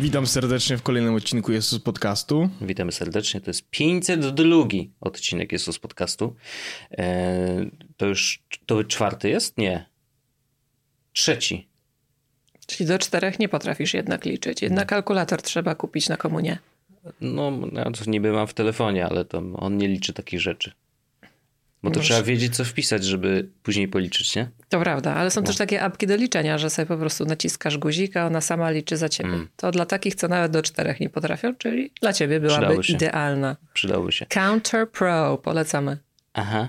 Witam serdecznie w kolejnym odcinku Jezus Podcastu. Witamy serdecznie. To jest 502 odcinek Jezus Podcastu. Eee, to już to czwarty jest? Nie. Trzeci. Czyli do czterech nie potrafisz jednak liczyć. Jednak kalkulator trzeba kupić na komunie. No, ja to niby mam w telefonie, ale to on nie liczy takich rzeczy. Bo to trzeba wiedzieć, co wpisać, żeby później policzyć, nie? To prawda, ale No. są też takie apki do liczenia, że sobie po prostu naciskasz guzik, a ona sama liczy za ciebie. Mm. To dla takich, co nawet do czterech nie potrafią, czyli dla ciebie byłaby Przydały się. idealna. Przydałoby się. Counter Pro, polecamy. Aha.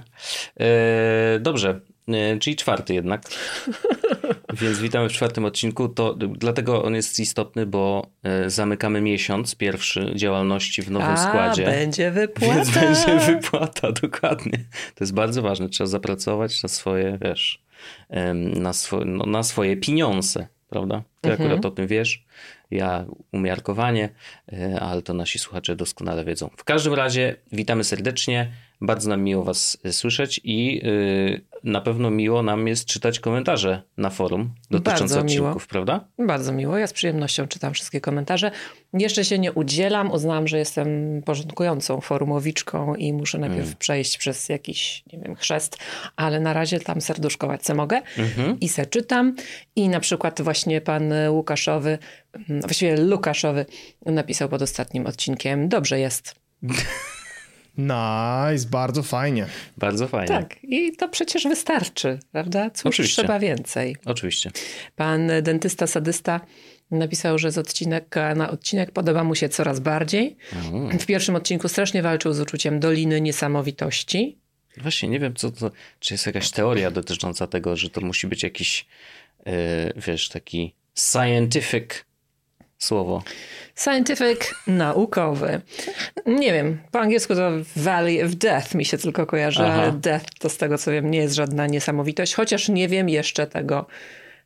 Eee, dobrze, eee, czyli czwarty jednak. Więc witamy w czwartym odcinku. To dlatego on jest istotny, bo e, zamykamy miesiąc pierwszy działalności w nowym a, składzie. będzie wypłata. Więc będzie wypłata, dokładnie. To jest bardzo ważne. Trzeba zapracować na swoje, wiesz, na, swo, no, na swoje pieniądze, prawda? Ty Mhm. akurat o tym wiesz, ja umiarkowanie, e, ale to nasi słuchacze doskonale wiedzą. W każdym razie witamy serdecznie. Bardzo nam miło Was e, słyszeć i y, na pewno miło nam jest czytać komentarze na forum dotyczące Bardzo miło. odcinków, prawda? Bardzo miło, ja z przyjemnością czytam wszystkie komentarze. Jeszcze się nie udzielam, uznałam, że jestem porządkującą forumowiczką i muszę najpierw Mm. przejść przez jakiś, nie wiem, chrzest, ale na razie tam serduszkować co mogę Mhm. i se czytam. I na przykład właśnie pan Łukaszowy, mm, właściwie Lukaszowy napisał pod ostatnim odcinkiem, dobrze jest. Nice, bardzo fajnie. Bardzo fajnie. Tak, i to przecież wystarczy, prawda? Cóż Oczywiście. trzeba więcej. Oczywiście. Pan dentysta sadysta napisał, że z odcinka na odcinek podoba mu się coraz bardziej. Mm. W pierwszym odcinku strasznie walczył z uczuciem Doliny Niesamowitości. Właśnie nie wiem, co to, czy jest jakaś teoria dotycząca tego, że to musi być jakiś, yy, wiesz, taki scientific słowo. Scientific, naukowy. Nie wiem, po angielsku to Valley of Death mi się tylko kojarzy, Aha. ale Death to z tego co wiem nie jest żadna niesamowitość, chociaż nie wiem jeszcze tego.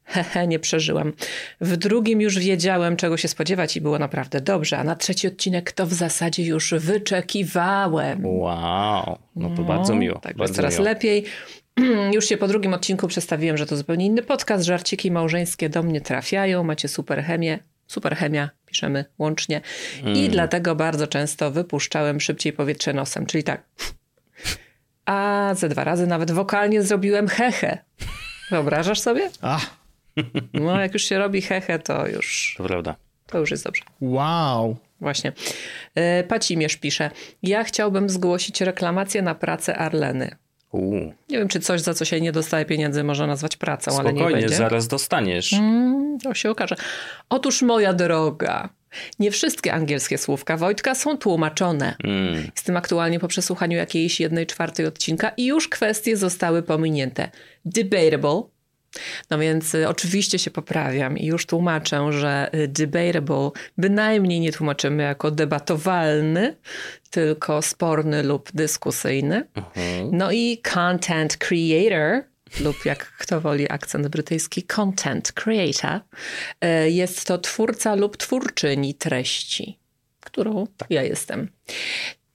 Hehe, nie przeżyłam. W drugim już wiedziałem, czego się spodziewać i było naprawdę dobrze, a na trzeci odcinek to w zasadzie już wyczekiwałem. Wow, no to bardzo miło. Tak, bardzo coraz miło. lepiej. Już się po drugim odcinku przedstawiłem, że to zupełnie inny podcast. Żarciki małżeńskie do mnie trafiają. Macie super chemię. Super chemia, piszemy łącznie. Mm. I dlatego bardzo często wypuszczałem szybciej powietrze nosem, czyli tak. A ze dwa razy nawet wokalnie zrobiłem hehe. Wyobrażasz sobie? A, No, jak już się robi hehe, to już, To prawda. to już jest dobrze. wow. Właśnie. E, Pacimierz pisze. Ja chciałbym zgłosić reklamację na pracę Arleny. Nie wiem, czy coś, za co się nie dostaje pieniędzy, można nazwać pracą, ale nie spokojnie, będzie. zaraz dostaniesz. Mm, to się okaże. Otóż, moja droga, nie wszystkie angielskie słówka Wojtka są tłumaczone. Mm. Jestem aktualnie po przesłuchaniu jakiejś jednej czwartej odcinka i już kwestie zostały pominięte. Debatable. No więc y, oczywiście się poprawiam i już tłumaczę, że y, debatable bynajmniej nie tłumaczymy jako debatowalny, tylko sporny lub dyskusyjny. Mhm. No i content creator, lub jak kto woli akcent brytyjski, content creator, e, jest to twórca lub twórczyni treści, którą ja jestem.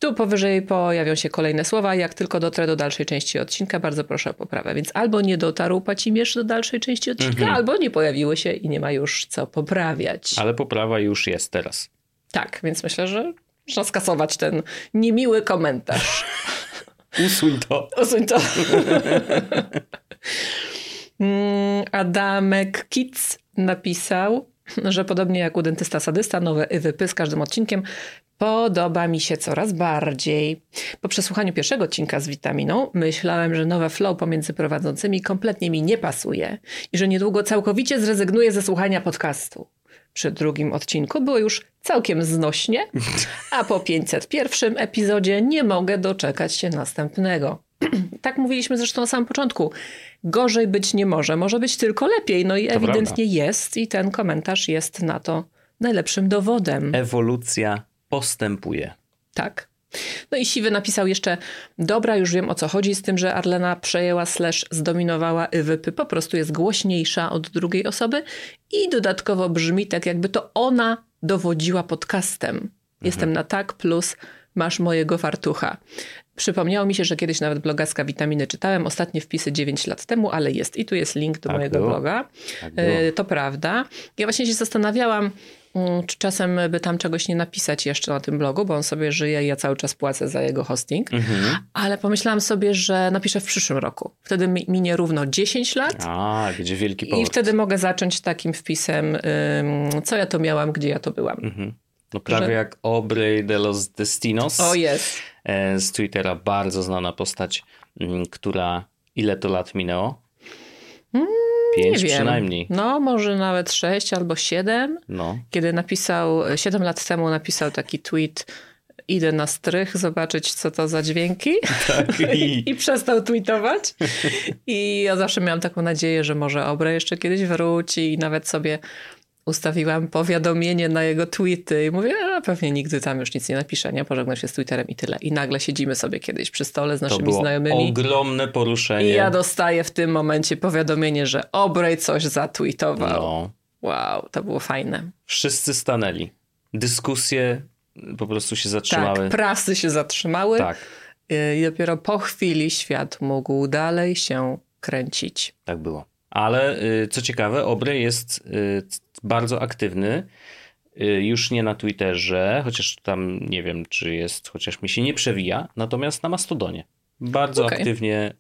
Tu powyżej pojawią się kolejne słowa. Jak tylko dotrę do dalszej części odcinka, bardzo proszę o poprawę. Więc albo nie dotarł pacimierz do dalszej części odcinka, albo nie pojawiły się i nie ma już co poprawiać. Ale poprawa już jest teraz. Tak, więc myślę, że można skasować ten niemiły komentarz. Usuń to. Usuń to. Mm, Adamek Kitz napisał, że podobnie jak u dentysta sadysta, nowe wypy z każdym odcinkiem podoba mi się coraz bardziej. Po przesłuchaniu pierwszego odcinka z witaminą myślałem, że nowe flow pomiędzy prowadzącymi kompletnie mi nie pasuje i że niedługo całkowicie zrezygnuję ze słuchania podcastu. Przy drugim odcinku było już całkiem znośnie, a po 501 epizodzie nie mogę doczekać się następnego. tak mówiliśmy zresztą na samym początku. Gorzej być nie może, może być tylko lepiej. No i To ewidentnie jest i ten komentarz jest na to najlepszym dowodem. Ewolucja postępuje. Tak. No i Siwy napisał jeszcze, dobra, już wiem o co chodzi z tym, że Arlena przejęła slash zdominowała Iwypy, po prostu jest głośniejsza od drugiej osoby i dodatkowo brzmi tak, jakby to ona dowodziła podcastem. Jestem na tak plus masz mojego fartucha. Przypomniało mi się, że kiedyś nawet blogaska witaminy czytałem, ostatnie wpisy 9 lat temu, ale jest i tu jest link do Tak mojego było. bloga. Tak. E, to prawda. Ja właśnie się zastanawiałam, mm, czy czasem by tam czegoś nie napisać jeszcze na tym blogu, bo on sobie żyje i ja cały czas płacę za jego hosting. Mhm. Ale pomyślałam sobie, że napiszę w przyszłym roku. Wtedy mi- minie równo 10 lat. A, będzie wielki I powrót. wtedy mogę zacząć takim wpisem, co ja to miałam, gdzie ja to byłam. Mhm. No prawie Że- jak Aubrey de los Destinos. O jest. e, z Twittera, bardzo znana postać, mm, która ile to lat minęło? Mm, Nie Pięć wiem. przynajmniej. No, może nawet 6 albo 7. No. Kiedy napisał, 7 lat temu napisał taki tweet, idę na strych zobaczyć, co to za dźwięki. Tak. I, I przestał tweetować. I ja zawsze miałam taką nadzieję, że może Obre jeszcze kiedyś wróci i nawet sobie ustawiłam powiadomienie na jego tweety i mówię, a pewnie nigdy tam już nic nie napisze, nie? Pożegnam się z Twitterem i tyle. I nagle siedzimy sobie kiedyś przy stole z to naszymi było znajomymi ogromne poruszenie. i ja dostaję w tym momencie powiadomienie, że Obrej coś zatweetował. no. Wow, to było fajne. Wszyscy stanęli. Dyskusje po prostu się zatrzymały. Tak, prasy się zatrzymały tak. y, i dopiero po chwili świat mógł dalej się kręcić. Tak było. Ale y, co ciekawe, Obrey jest y, bardzo aktywny. y, Już nie na Twitterze, chociaż tam nie wiem, czy jest, chociaż mi się nie przewija, natomiast na Mastodonie. Bardzo Okej. aktywnie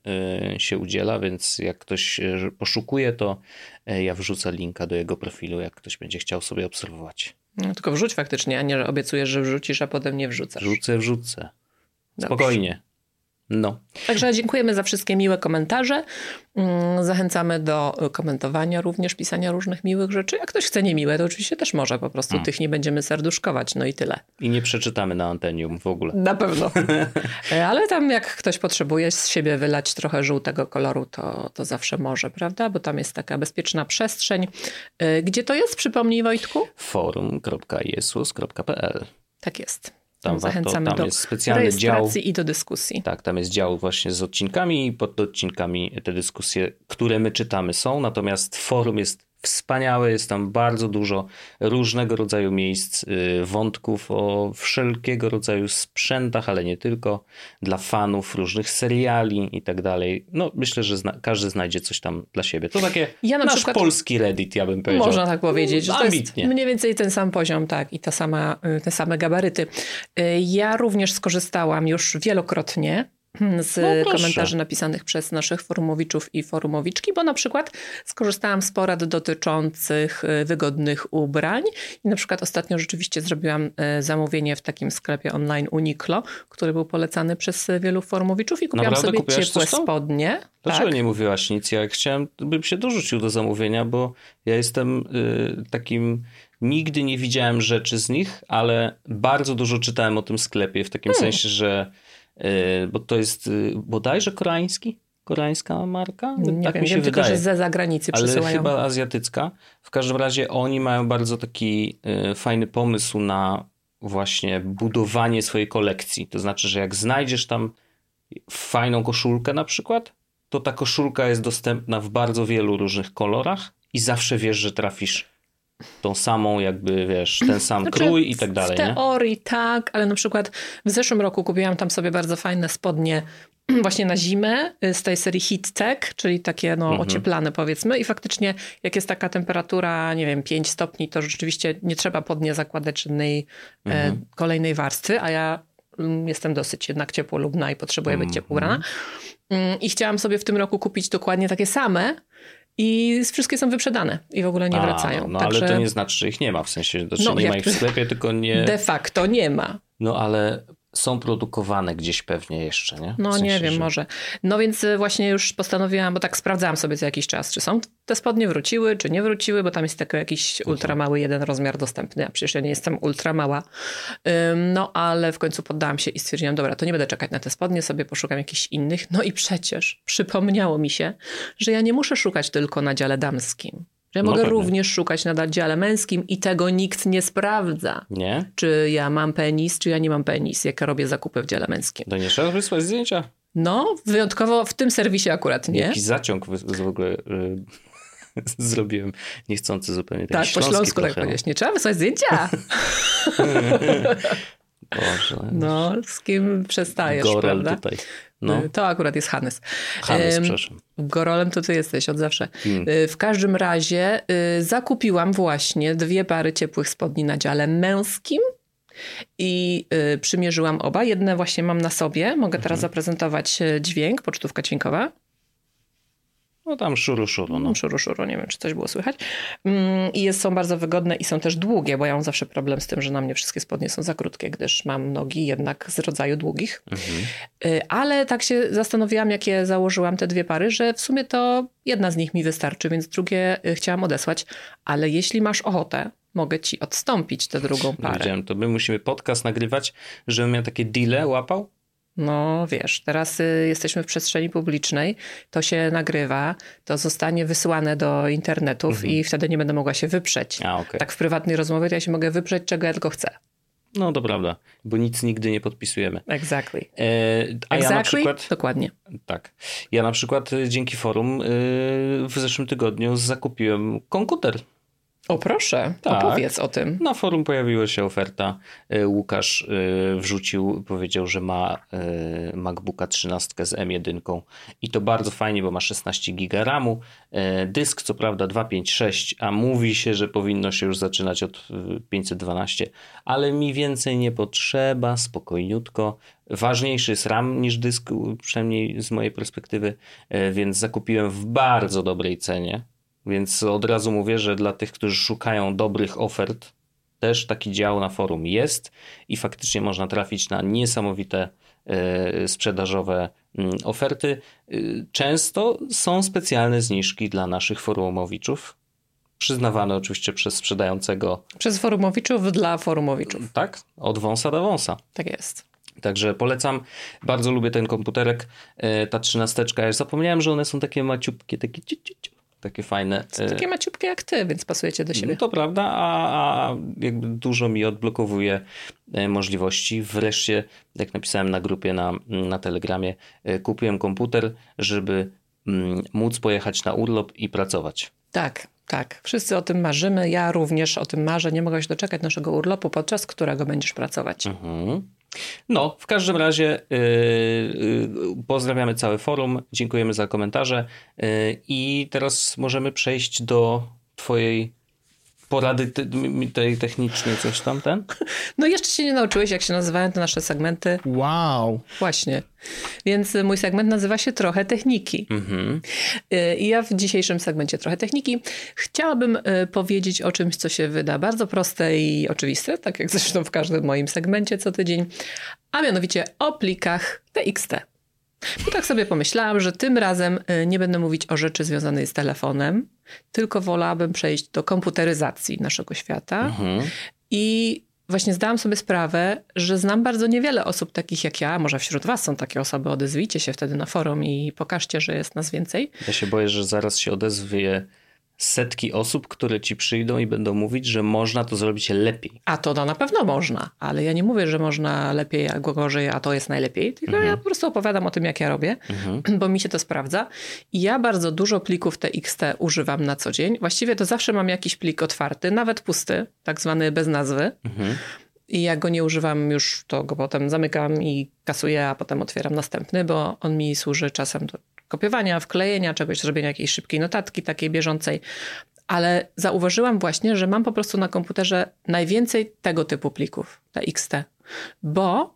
się udziela, więc jak ktoś poszukuje, to ja wrzucę linka do jego profilu, jak ktoś będzie chciał sobie obserwować. No, tylko wrzuć faktycznie, a nie, że obiecujesz, że wrzucisz, a potem nie wrzucasz. Wrzucę, wrzucę. Spokojnie. No. Także dziękujemy za wszystkie miłe komentarze. Mm, Zachęcamy do komentowania również, pisania różnych miłych rzeczy. Jak ktoś chce niemiłe, to oczywiście też może. Po prostu Hmm. tych nie będziemy serduszkować. No i tyle. I nie przeczytamy na antenium w ogóle. Na pewno. E, Ale tam jak ktoś potrzebuje z siebie wylać trochę żółtego koloru, to, to zawsze może, prawda? Bo tam jest taka bezpieczna przestrzeń. E, Gdzie to jest? Przypomnij Wojtku. forum.jesus.pl Tak jest. Tam warto, Zachęcamy tam do jest specjalny dział. i do dyskusji. Tak, tam jest dział właśnie z odcinkami i pod odcinkami te dyskusje, które my czytamy są, natomiast forum jest wspaniałe, jest tam bardzo dużo różnego rodzaju miejsc, y, wątków o wszelkiego rodzaju sprzętach, ale nie tylko, dla fanów różnych seriali i tak dalej. No myślę, że zna każdy znajdzie coś tam dla siebie. To takie Ja na nasz przykład- polski Reddit, ja bym powiedział. Można tak powiedzieć, że to jest Ambitnie. mniej więcej ten sam poziom, tak, i ta sama, y, te same gabaryty. Y, Ja również skorzystałam już wielokrotnie z No komentarzy napisanych przez naszych forumowiczów i forumowiczki, bo na przykład skorzystałam z porad dotyczących y, wygodnych ubrań i na przykład ostatnio rzeczywiście zrobiłam y, zamówienie w takim sklepie online Uniqlo, który był polecany przez wielu forumowiczów i kupiłam Naprawdę? sobie ciepłe spodnie. Dlaczego tak. nie mówiłaś nic? Ja chciałem, bym się dorzucił do zamówienia, bo ja jestem y, takim. Nigdy nie widziałem rzeczy z nich, ale bardzo dużo czytałem o tym sklepie, w takim Hmm. sensie, że. Y, bo to jest y, bodajże koreański? Koreańska marka? Nie tak wiem, mi się wiem tylko, wydaje. że ze zagranicy ale przysyłają. chyba azjatycka. W każdym razie oni mają bardzo taki y, fajny pomysł na właśnie budowanie swojej kolekcji. To znaczy, że jak znajdziesz tam fajną koszulkę na przykład, to ta koszulka jest dostępna w bardzo wielu różnych kolorach i zawsze wiesz, że trafisz tą samą jakby, wiesz, ten sam Znaczy, krój i tak dalej, W nie? teorii tak, ale na przykład w zeszłym roku kupiłam tam sobie bardzo fajne spodnie właśnie na zimę y, z tej serii Heat Tech, czyli takie no, Mhm. ocieplane powiedzmy i faktycznie jak jest taka temperatura, nie wiem, 5 stopni, to rzeczywiście nie trzeba pod nie zakładać żadnej Mhm. e, kolejnej warstwy, a ja mm, jestem dosyć jednak ciepłolubna i potrzebuję być ciepło ubrana. Mm, I chciałam sobie w tym roku kupić dokładnie takie same i wszystkie są wyprzedane i w ogóle nie A, wracają. No Także ale to nie znaczy, że ich nie ma, w sensie, znaczy No, nie ma ich w sklepie, tylko nie... de facto nie ma. No ale są produkowane gdzieś pewnie jeszcze, nie? W No sensie, nie wiem, że- może. No więc y, właśnie już postanowiłam, bo tak sprawdzałam sobie co jakiś czas, czy są te spodnie wróciły, czy nie wróciły, bo tam jest taki jakiś Mhm. ultra mały jeden rozmiar dostępny, a przecież ja nie jestem ultra mała. Ym, No ale w końcu poddałam się i stwierdziłam, dobra, to nie będę czekać na te spodnie, sobie poszukam jakichś innych. No i przecież przypomniało mi się, że ja nie muszę szukać tylko na dziale damskim. Że ja No mogę pewnie. również szukać na dziale męskim i tego nikt nie sprawdza. Nie? Czy ja mam penis, czy ja nie mam penis, jak ja robię zakupy w dziale męskim. To nie trzeba wysłać zdjęcia? No, wyjątkowo w tym serwisie akurat nie. Jaki zaciąg w ogóle y, zrobiłem niechcący zupełnie. Tak, po śląsku tak no. powiedzieć. Nie trzeba wysłać zdjęcia. Boże, No, z kim przestajesz, Gorel prawda? tutaj. No. Y, To akurat jest Hannes. Hannes, Ym, przepraszam. Gorolem to ty jesteś od zawsze. Mm. Y, W każdym razie y, zakupiłam właśnie dwie pary ciepłych spodni na dziale męskim i y, przymierzyłam oba. Jedne właśnie mam na sobie. Mogę teraz Mhm. zaprezentować y, dźwięk, pocztówka dźwiękowa. No tam szuru, szuru. No. Szuru, szuru, nie wiem, czy coś było słychać. Mm, I jest, są bardzo wygodne i są też długie, bo ja mam zawsze problem z tym, że na mnie wszystkie spodnie są za krótkie, gdyż mam nogi jednak z rodzaju długich. Mhm. Y, Ale tak się zastanowiłam, jakie założyłam te dwie pary, że w sumie to jedna z nich mi wystarczy, więc drugie y, chciałam odesłać. Ale jeśli masz ochotę, mogę ci odstąpić tę drugą parę. Widziałem, to my musimy podcast nagrywać, żebym ja takie deale łapał. No wiesz, teraz y, jesteśmy w przestrzeni publicznej, to się nagrywa, to zostanie wysłane do internetów i wtedy nie będę mogła się wyprzeć. A, okej. Tak w prywatnej rozmowie to ja się mogę wyprzeć, czego ja tylko chcę. No to prawda, bo nic nigdy nie podpisujemy. Exactly. E, a ja na exactly? przykład... Dokładnie. Tak. Ja na przykład y, dzięki forum y, w zeszłym tygodniu zakupiłem komputer. O proszę, Tak. opowiedz o tym. Na forum pojawiła się oferta. Y, Łukasz y, wrzucił, powiedział, że ma y, MacBooka 13 z M1 i to bardzo fajnie, bo ma 16 giga RAMu. Dysk co prawda 256, a mówi się, że powinno się już zaczynać od y, 512, ale mi więcej nie potrzeba, spokojniutko. Ważniejszy jest RAM niż dysk, przynajmniej z mojej perspektywy, więc zakupiłem w bardzo dobrej cenie. Więc od razu mówię, że dla tych, którzy szukają dobrych ofert, też taki dział na forum jest i faktycznie można trafić na niesamowite e, sprzedażowe mm, oferty. Y, Często są specjalne zniżki dla naszych forumowiczów, przyznawane oczywiście przez sprzedającego, Przez forumowiczów dla forumowiczów. tak, od wąsa do wąsa. Tak jest. Także polecam. Bardzo lubię ten komputerek. E, Ta trzynasteczka, ja zapomniałem, że one są takie maciupkie, takie ciu, ciu, ciu, takie fajne. Są E, takie maciupkie jak ty, więc pasujecie do siebie. No to prawda, a, a jakby dużo mi odblokowuje e, możliwości. Wreszcie, jak napisałem na grupie na, na Telegramie, e, kupiłem komputer, żeby mm, móc pojechać na urlop i pracować. Tak, tak. Wszyscy o tym marzymy. Ja również o tym marzę. Nie mogę się doczekać naszego urlopu, podczas którego będziesz pracować. Mhm. No, w każdym razie yy, yy, pozdrawiamy całe forum, dziękujemy za komentarze yy, i teraz możemy przejść do twojej porady te, tej technicznej, coś tam, ten? No jeszcze się nie nauczyłeś, jak się nazywają te nasze segmenty. Wow. Właśnie. Więc mój segment nazywa się Trochę Techniki. Mhm. Y, I ja w dzisiejszym segmencie Trochę Techniki chciałabym y, powiedzieć o czymś, co się wyda bardzo proste i oczywiste, tak jak zresztą w każdym moim segmencie co tydzień, a mianowicie o plikach TXT. Bo tak sobie pomyślałam, że tym razem y, nie będę mówić o rzeczy związanej z telefonem, tylko wolałabym przejść do komputeryzacji naszego świata. Mhm. I właśnie zdałam sobie sprawę, że znam bardzo niewiele osób takich jak ja. Może wśród Was są takie osoby, odezwijcie się wtedy na forum i pokażcie, że jest nas więcej. Ja się boję, że zaraz się odezwie setki osób, które ci przyjdą i będą mówić, że można to zrobić lepiej. A to no, na pewno można, ale ja nie mówię, że można lepiej albo gorzej, a to jest najlepiej, tylko ja po prostu opowiadam o tym, jak ja robię, bo mi się to sprawdza. I ja bardzo dużo plików TXT używam na co dzień. Właściwie to zawsze mam jakiś plik otwarty, nawet pusty, tak zwany bez nazwy. Mhm. I jak go nie używam już, to go potem zamykam i kasuję, a potem otwieram następny, bo on mi służy czasem do kopiowania, wklejenia czegoś, zrobienia jakiejś szybkiej notatki, takiej bieżącej. Ale zauważyłam właśnie, że mam po prostu na komputerze najwięcej tego typu plików, TXT. Bo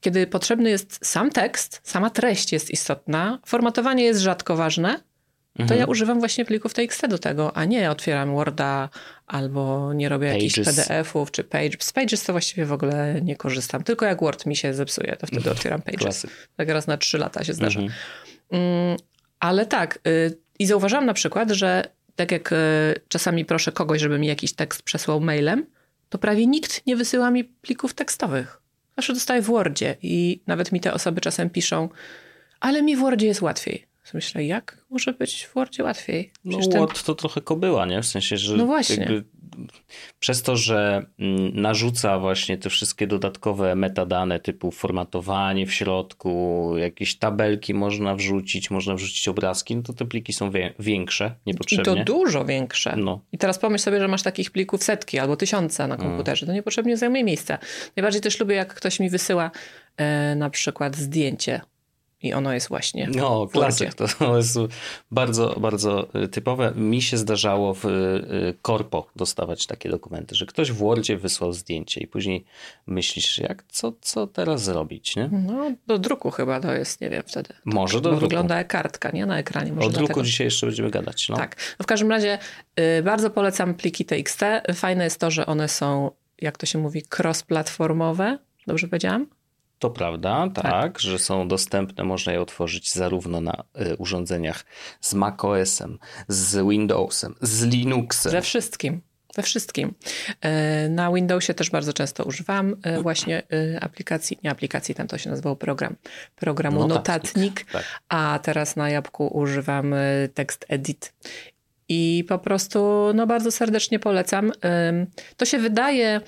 kiedy potrzebny jest sam tekst, sama treść jest istotna, formatowanie jest rzadko ważne, to ja używam właśnie plików TXT do tego, a nie otwieram Worda albo nie robię jakichś Pages. PDF-ów czy Pages. Z Pages to właściwie w ogóle nie korzystam. Tylko jak Word mi się zepsuje, to wtedy otwieram Pages. Klasyk. Tak raz na trzy lata się zdarza. Mhm. Mm, ale tak, y, i zauważyłam na przykład, że tak jak y, czasami proszę kogoś, żeby mi jakiś tekst przesłał mailem, to prawie nikt nie wysyła mi plików tekstowych. Zawsze dostaję w Wordzie i nawet mi te osoby czasem piszą, ale mi w Wordzie jest łatwiej. Myślę, jak może być w Wordzie łatwiej? No Przecież ten- Word to trochę kobyła, nie? W sensie, że No właśnie. jakby przez to, że mm, narzuca właśnie te wszystkie dodatkowe metadane typu formatowanie w środku, jakieś tabelki można wrzucić, można wrzucić obrazki, no to te pliki są większe I to niepotrzebnie. dużo większe. No. I teraz pomyśl sobie, że masz takich plików setki albo tysiące na komputerze. To niepotrzebnie zajmuje miejsca. Najbardziej też lubię, jak ktoś mi wysyła e, na przykład zdjęcie. I ono jest właśnie No, klasyk. To jest bardzo, bardzo y, typowe. Mi się zdarzało w y, korpo dostawać takie dokumenty, że ktoś w Wordzie wysłał zdjęcie i później myślisz, jak, co, co teraz zrobić, nie? No, do druku chyba to jest, nie wiem wtedy. Może do Bo druku. wygląda jak kartka, nie? Na ekranie. Może O druku dlatego. dzisiaj jeszcze będziemy gadać. No. Tak. No w każdym razie y, bardzo polecam pliki TXT. Fajne jest to, że one są, jak to się mówi, cross-platformowe. Dobrze powiedziałam? To prawda, tak, że są dostępne, można je otworzyć zarówno na y, urządzeniach z macOS-em, z Windowsem, z Linuxem. Ze wszystkim. We wszystkim. E, Na Windowsie też bardzo często używam e, właśnie e, aplikacji, nie aplikacji, tam to się nazywało program, programu Notatnik. Notatnik, Tak. a teraz na Jabłku używam Text Edit. I po prostu no, bardzo serdecznie polecam. To się wydaje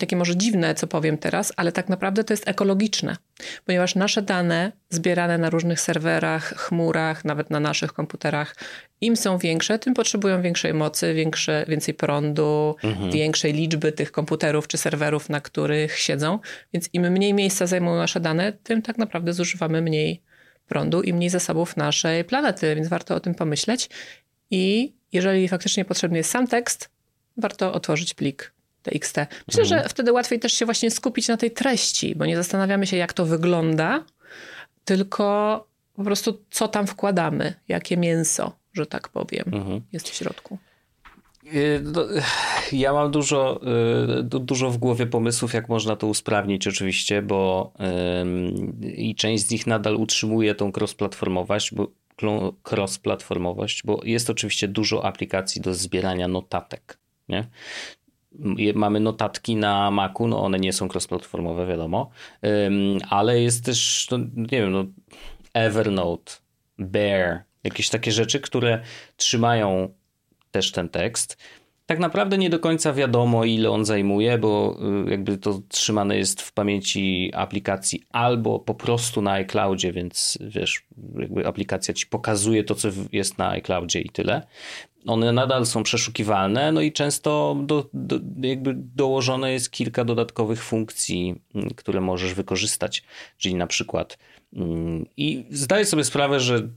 takie może dziwne, co powiem teraz, ale tak naprawdę to jest ekologiczne, ponieważ nasze dane zbierane na różnych serwerach, chmurach, nawet na naszych komputerach, im są większe, tym potrzebują większej mocy, większe, więcej prądu, większej liczby tych komputerów czy serwerów, na których siedzą. Więc im mniej miejsca zajmują nasze dane, tym tak naprawdę zużywamy mniej prądu i mniej zasobów naszej planety, więc warto o tym pomyśleć. I jeżeli faktycznie potrzebny jest sam tekst, warto otworzyć plik TXT. Myślę, że wtedy łatwiej też się właśnie skupić na tej treści, bo nie zastanawiamy się, jak to wygląda, tylko po prostu co tam wkładamy, jakie mięso, że tak powiem, Mhm. jest w środku. Y, no, Ja mam dużo, y, du- dużo w głowie pomysłów, jak można to usprawnić, oczywiście, bo i część z nich nadal utrzymuje tą cross-platformowość, bo, cross-platformowość, bo jest oczywiście dużo aplikacji do zbierania notatek. Nie? Mamy notatki na Macu, no one nie są cross-platformowe, wiadomo, ale jest też, no, nie wiem, no, Evernote, Bear, jakieś takie rzeczy, które trzymają też ten tekst. Tak naprawdę nie do końca wiadomo, ile on zajmuje, bo y, jakby to trzymane jest w pamięci aplikacji albo po prostu na iCloudzie, więc wiesz, jakby aplikacja ci pokazuje to, co jest na iCloudzie i tyle. One nadal są przeszukiwalne, no i często do, do, jakby dołożone jest kilka dodatkowych funkcji, mm, które możesz wykorzystać, czyli na przykład mm, i zdaję sobie sprawę, że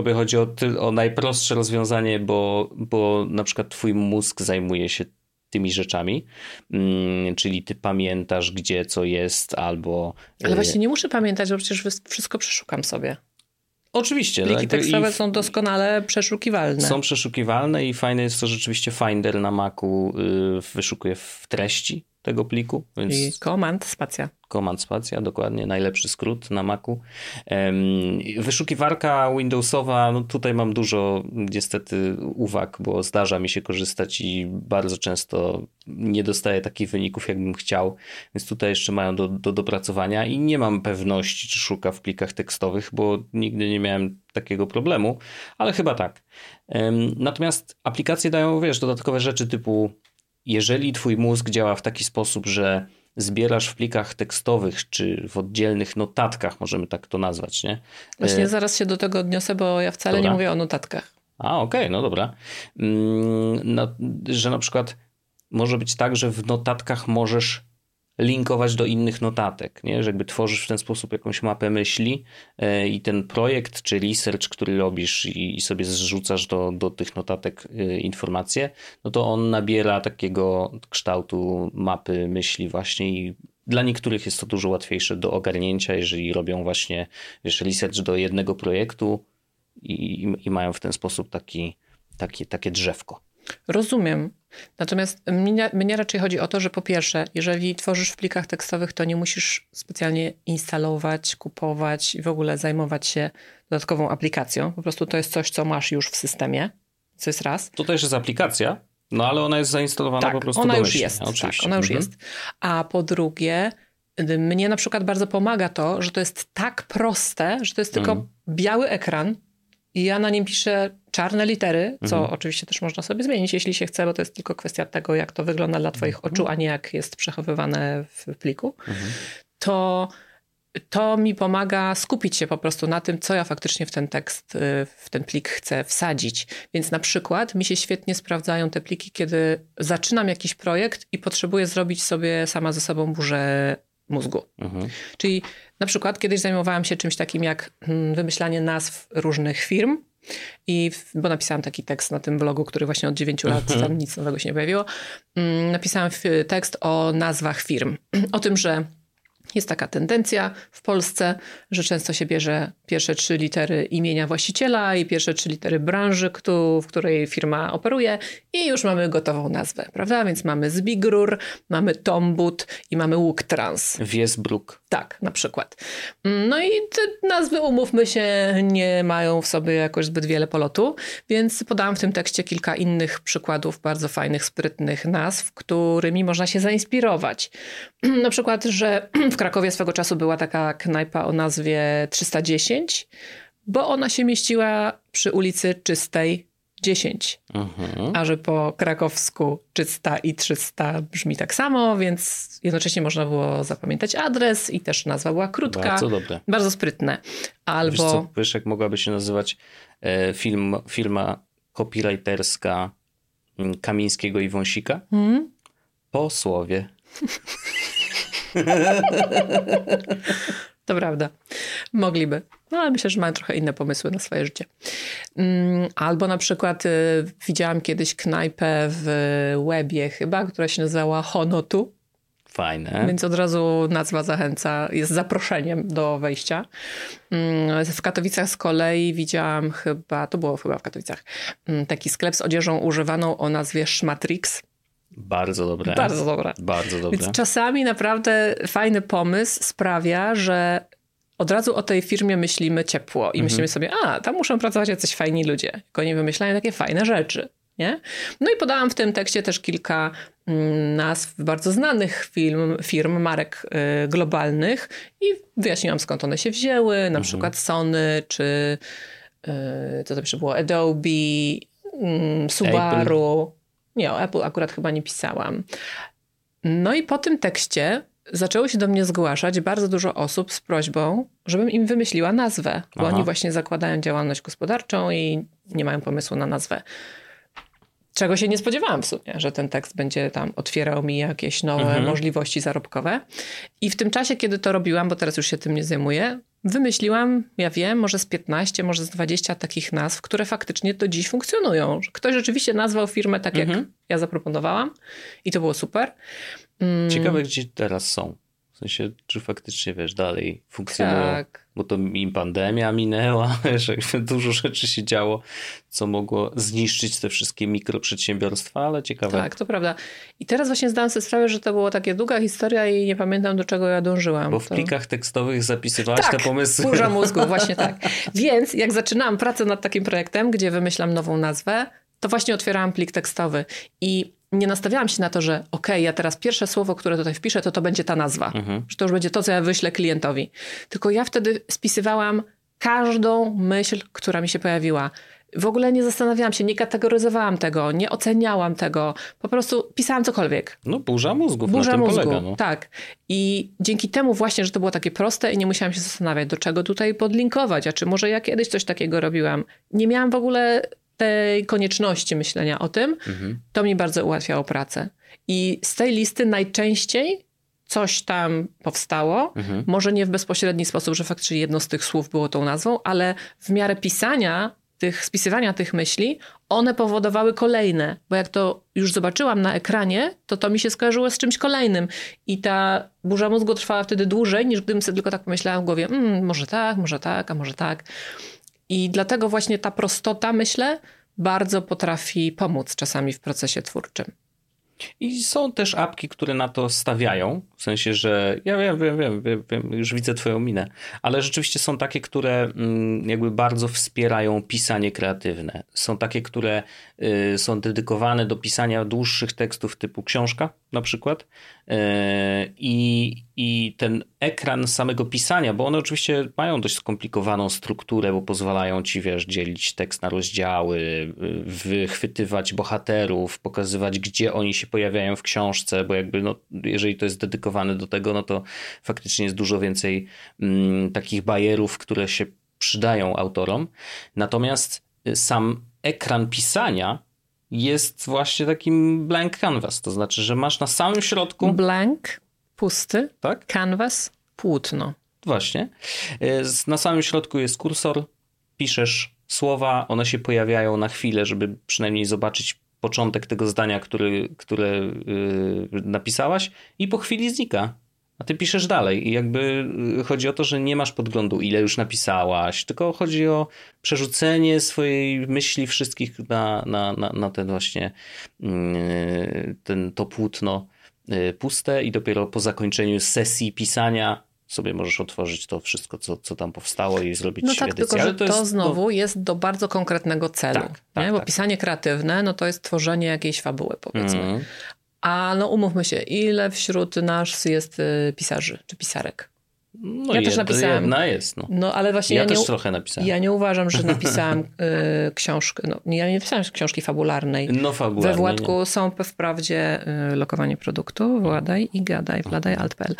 Tobie chodzi o, o najprostsze rozwiązanie, bo, bo na przykład twój mózg zajmuje się tymi rzeczami, mm, czyli ty pamiętasz, gdzie co jest, albo... Ale y, właśnie nie muszę pamiętać, bo przecież wszystko przeszukam sobie. Oczywiście. Pliki jakby i tekstowe w- są doskonale przeszukiwalne. Są przeszukiwalne i fajne jest to, że rzeczywiście Finder na Macu y, wyszukuje w treści tego pliku, więc... I komand, spacja. Command Spacja, dokładnie, najlepszy skrót na Macu. Wyszukiwarka Windowsowa, no tutaj mam dużo niestety uwag, bo zdarza mi się korzystać i bardzo często nie dostaję takich wyników, jakbym chciał, więc tutaj jeszcze mają do, do dopracowania i nie mam pewności, czy szuka w plikach tekstowych, bo nigdy nie miałem takiego problemu, ale chyba tak. Natomiast aplikacje dają, wiesz, dodatkowe rzeczy typu jeżeli twój mózg działa w taki sposób, że zbierasz w plikach tekstowych czy w oddzielnych notatkach, możemy tak to nazwać, nie? Właśnie E, zaraz się do tego odniosę, bo ja wcale Dobra. nie mówię o notatkach. A, okej, no dobra. No, że na przykład może być tak, że w notatkach możesz linkować do innych notatek, nie? Że jakby tworzysz w ten sposób jakąś mapę myśli e, i ten projekt czy research, który robisz i, sobie zrzucasz do, do tych notatek e, informacje, no to on nabiera takiego kształtu mapy myśli właśnie i dla niektórych jest to dużo łatwiejsze do ogarnięcia, jeżeli robią właśnie wiesz, research do jednego projektu i, i mają w ten sposób taki, taki, takie drzewko. Rozumiem. Natomiast mnie, mnie raczej chodzi o to, że po pierwsze, jeżeli tworzysz w plikach tekstowych, to nie musisz specjalnie instalować, kupować i w ogóle zajmować się dodatkową aplikacją. Po prostu to jest coś, co masz już w systemie. Co jest raz. To też jest aplikacja, no ale ona jest zainstalowana tak, po prostu ona już jest. Oczywiście. Tak, ona już Mhm. jest. A po drugie, y, mnie na przykład bardzo pomaga to, że to jest tak proste, że to jest tylko Mhm. biały ekran i ja na nim piszę czarne litery, co Mhm. oczywiście też można sobie zmienić, jeśli się chce, bo to jest tylko kwestia tego, jak to wygląda dla twoich Mhm. oczu, a nie jak jest przechowywane w pliku. To to mi pomaga skupić się po prostu na tym, co ja faktycznie w ten tekst, y, w ten plik chcę wsadzić. Więc na przykład mi się świetnie sprawdzają te pliki, kiedy zaczynam jakiś projekt i potrzebuję zrobić sobie sama ze sobą burzę mózgu. Mhm. Czyli na przykład kiedyś zajmowałam się czymś takim jak mm, wymyślanie nazw różnych firm. I, bo napisałam taki tekst na tym blogu, który właśnie od 9 lat tam nic nowego się nie pojawiło. Mm, Napisałam tekst o nazwach firm. O tym, że jest taka tendencja w Polsce, że często się bierze pierwsze trzy litery imienia właściciela i pierwsze trzy litery branży, w której firma operuje i już mamy gotową nazwę, prawda? Więc mamy Zbigrur, mamy Tombut i mamy Łuktrans. Wiesbruk. Tak, na przykład. No i te nazwy, umówmy się, nie mają w sobie jakoś zbyt wiele polotu, więc podałam w tym tekście kilka innych przykładów bardzo fajnych, sprytnych nazw, którymi można się zainspirować. Na przykład, że w Krakowie swego czasu była taka knajpa o nazwie 310, bo ona się mieściła przy ulicy Czystej 10. Mhm. A że po krakowsku 300 i 300 brzmi tak samo, więc jednocześnie można było zapamiętać adres i też nazwa była krótka. Bardzo dobre. Bardzo sprytne. Albo Wiesz, co, wiesz, jak mogłaby się nazywać e, film, firma copywriterska mm, Kamińskiego i Wąsika? Hmm? Po słowie. To prawda. Mogliby. No ale myślę, że mają trochę inne pomysły na swoje życie. Mm, Albo na przykład y, widziałam kiedyś knajpę w Łebie chyba, która się nazywała Honotu. Fajne. Więc od razu nazwa zachęca, jest zaproszeniem do wejścia. Mm, W Katowicach z kolei widziałam chyba, to było chyba w Katowicach, mm, taki sklep z odzieżą używaną o nazwie Szmatrix. Bardzo dobre. Bardzo dobre. Bardzo dobre. Więc czasami naprawdę fajny pomysł sprawia, że od razu o tej firmie myślimy ciepło i myślimy sobie, a tam muszą pracować jacyś fajni ludzie, tylko oni wymyślają takie fajne rzeczy. Nie? No i podałam w tym tekście też kilka mm, nazw bardzo znanych film, firm, marek y, globalnych i wyjaśniłam skąd one się wzięły, na przykład Sony, czy y, co to jeszcze było, Adobe, mm, Subaru. Nie, o Apple akurat chyba nie pisałam. No i po tym tekście zaczęło się do mnie zgłaszać bardzo dużo osób z prośbą, żebym im wymyśliła nazwę, bo Aha. oni właśnie zakładają działalność gospodarczą i nie mają pomysłu na nazwę. Czego się nie spodziewałam w sumie, że ten tekst będzie tam otwierał mi jakieś nowe Mhm. możliwości zarobkowe. I w tym czasie, kiedy to robiłam, bo teraz już się tym nie zajmuję, wymyśliłam, ja wiem, może z 15, może z 20 takich nazw, które faktycznie do dziś funkcjonują. Ktoś rzeczywiście nazwał firmę tak, jak Mhm. ja zaproponowałam i to było super. Mm, Ciekawe, gdzie teraz są. W sensie, czy faktycznie, wiesz, dalej funkcjonują. Tak. Bo to im pandemia minęła, jakby dużo rzeczy się działo, co mogło zniszczyć te wszystkie mikroprzedsiębiorstwa, ale ciekawe. Tak, to prawda. I teraz właśnie zdałam sobie sprawę, że to była taka długa historia i nie pamiętam, do czego ja dążyłam. Bo w to... plikach tekstowych zapisywałaś tak, te pomysły. burza mózgu, właśnie tak. Więc jak zaczynałam pracę nad takim projektem, gdzie wymyślam nową nazwę, to właśnie otwierałam plik tekstowy i nie nastawiałam się na to, że okej, ja teraz pierwsze słowo, które tutaj wpiszę, to to będzie ta nazwa. Mhm. Że to już będzie to, co ja wyślę klientowi. Tylko ja wtedy spisywałam każdą myśl, która mi się pojawiła. W ogóle nie zastanawiałam się, nie kategoryzowałam tego, nie oceniałam tego. Po prostu pisałam cokolwiek. No burza mózgów Burza na tym mózgu, polega. No. tak. I dzięki temu właśnie, że to było takie proste i nie musiałam się zastanawiać, do czego tutaj podlinkować, a czy może ja kiedyś coś takiego robiłam. Nie miałam w ogóle tej konieczności myślenia o tym. Mhm. To mi bardzo ułatwiało pracę. I z tej listy najczęściej coś tam powstało. Mhm. Może nie w bezpośredni sposób, że faktycznie jedno z tych słów było tą nazwą, ale w miarę pisania tych, spisywania tych myśli, one powodowały kolejne. Bo jak to już zobaczyłam na ekranie, to to mi się skojarzyło z czymś kolejnym. I ta burza mózgu trwała wtedy dłużej, niż gdybym sobie tylko tak pomyślała w głowie, mm, może tak, może tak, a może tak. I dlatego właśnie ta prostota, myślę, bardzo potrafi pomóc czasami w procesie twórczym. I są też apki, które na to stawiają, w sensie, że ja wiem, wiem, wiem, wiem, już widzę twoją minę, ale rzeczywiście są takie, które mm, jakby bardzo wspierają pisanie kreatywne. Są takie, które y, są dedykowane do pisania dłuższych tekstów typu książka na przykład i, i ten ekran samego pisania, bo one oczywiście mają dość skomplikowaną strukturę, bo pozwalają ci, wiesz, dzielić tekst na rozdziały, y, wychwytywać bohaterów, pokazywać, gdzie oni się pojawiają w książce, bo jakby, no, jeżeli to jest dedykowane do tego, no to faktycznie jest dużo więcej mm, takich bajerów, które się przydają autorom. Natomiast y, sam ekran pisania jest właśnie takim blank canvas, to znaczy, że masz na samym środku Blank, Pusty, tak? canvas, płótno. Właśnie. Z- Na samym środku jest kursor, piszesz słowa, one się pojawiają na chwilę, żeby przynajmniej zobaczyć początek tego zdania, który, które yy, napisałaś i po chwili znika. A ty piszesz dalej i jakby y, chodzi o to, że nie masz podglądu, ile już napisałaś, tylko chodzi o przerzucenie swojej myśli wszystkich na, na, na, na ten właśnie yy, ten, to płótno yy, puste i dopiero po zakończeniu sesji pisania sobie możesz otworzyć to wszystko, co, co tam powstało i zrobić No tak, edycję. tylko że to, jest, no, znowu jest do bardzo konkretnego celu. Tak, tak? Bo tak. pisanie kreatywne, no to jest tworzenie jakiejś fabuły, powiedzmy. mm, A no umówmy się, ile wśród nas jest y, pisarzy czy pisarek? no Ja też napisałem. Jedna jest, no. No ale właśnie Ja, ja, też nie, trochę napisałem. ja nie uważam, że napisałam y, książkę, no ja nie napisałam książki fabularnej. No fabularnie, We Władku są p- wprawdzie y, lokowanie produktu, władaj i gadaj, wladaj, alt.pl.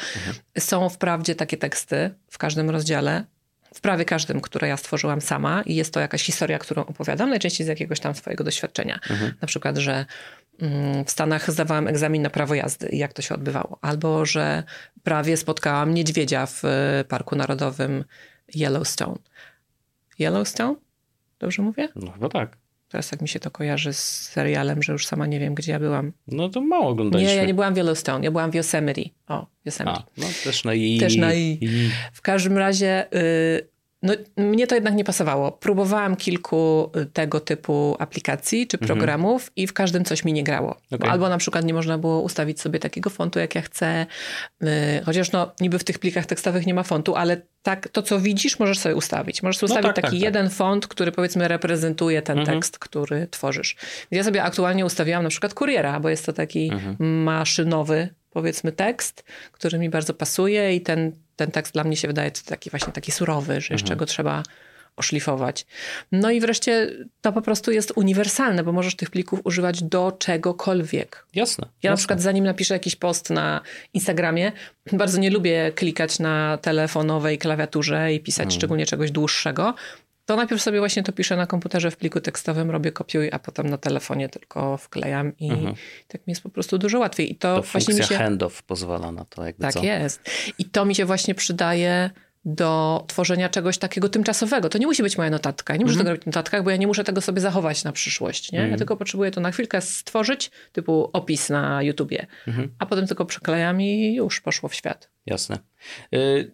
Są wprawdzie takie teksty w każdym rozdziale, w prawie każdym, które ja stworzyłem sama i jest to jakaś historia, którą opowiadam, najczęściej z jakiegoś tam swojego doświadczenia. Na przykład, że w Stanach zdawałam egzamin na prawo jazdy i jak to się odbywało. Albo, że prawie spotkałam niedźwiedzia w y, Parku Narodowym Yellowstone. Yellowstone? Dobrze mówię? No chyba tak. Teraz jak mi się to kojarzy z serialem, że już sama nie wiem, gdzie ja byłam. No to mało oglądaliśmy. Nie, ja nie byłam w Yellowstone, ja byłam w Yosemite. O, Yosemite. A, no też na i. Też na i. W każdym razie, y, no, mnie to jednak nie pasowało. Próbowałam kilku y, tego typu aplikacji czy programów i w każdym coś mi nie grało. Okej. Albo na przykład nie można było ustawić sobie takiego fontu, jak ja chcę. Y, Chociaż no, niby w tych plikach tekstowych nie ma fontu, ale tak, to, co widzisz, możesz sobie ustawić. Możesz sobie No ustawić tak, taki tak, tak. jeden font, który powiedzmy reprezentuje ten Mhm. tekst, który tworzysz. Więc ja sobie aktualnie ustawiłam na przykład kuriera, bo jest to taki Mhm. maszynowy, powiedzmy, tekst, który mi bardzo pasuje i ten, ten tekst dla mnie się wydaje taki właśnie taki surowy, że jeszcze go trzeba oszlifować. No i wreszcie to po prostu jest uniwersalne, bo możesz tych plików używać do czegokolwiek. Jasne. Ja na jasne. przykład zanim napiszę jakiś post na Instagramie, bardzo nie lubię klikać na telefonowej klawiaturze i pisać szczególnie czegoś dłuższego. To najpierw sobie właśnie to piszę na komputerze w pliku tekstowym, robię kopiuj, a potem na telefonie tylko wklejam i tak mi jest po prostu dużo łatwiej. I to, To właśnie mi funkcja się... handoff pozwala na to, jakby Tak co. jest. I to mi się właśnie przydaje do tworzenia czegoś takiego tymczasowego. To nie musi być moja notatka. Ja Nie muszę Mhm. tego robić w notatkach, bo ja nie muszę tego sobie zachować na przyszłość. Nie? Ja tylko potrzebuję to na chwilkę stworzyć, typu opis na YouTubie, Mhm. a potem tylko przyklejam i już poszło w świat. Jasne. Y,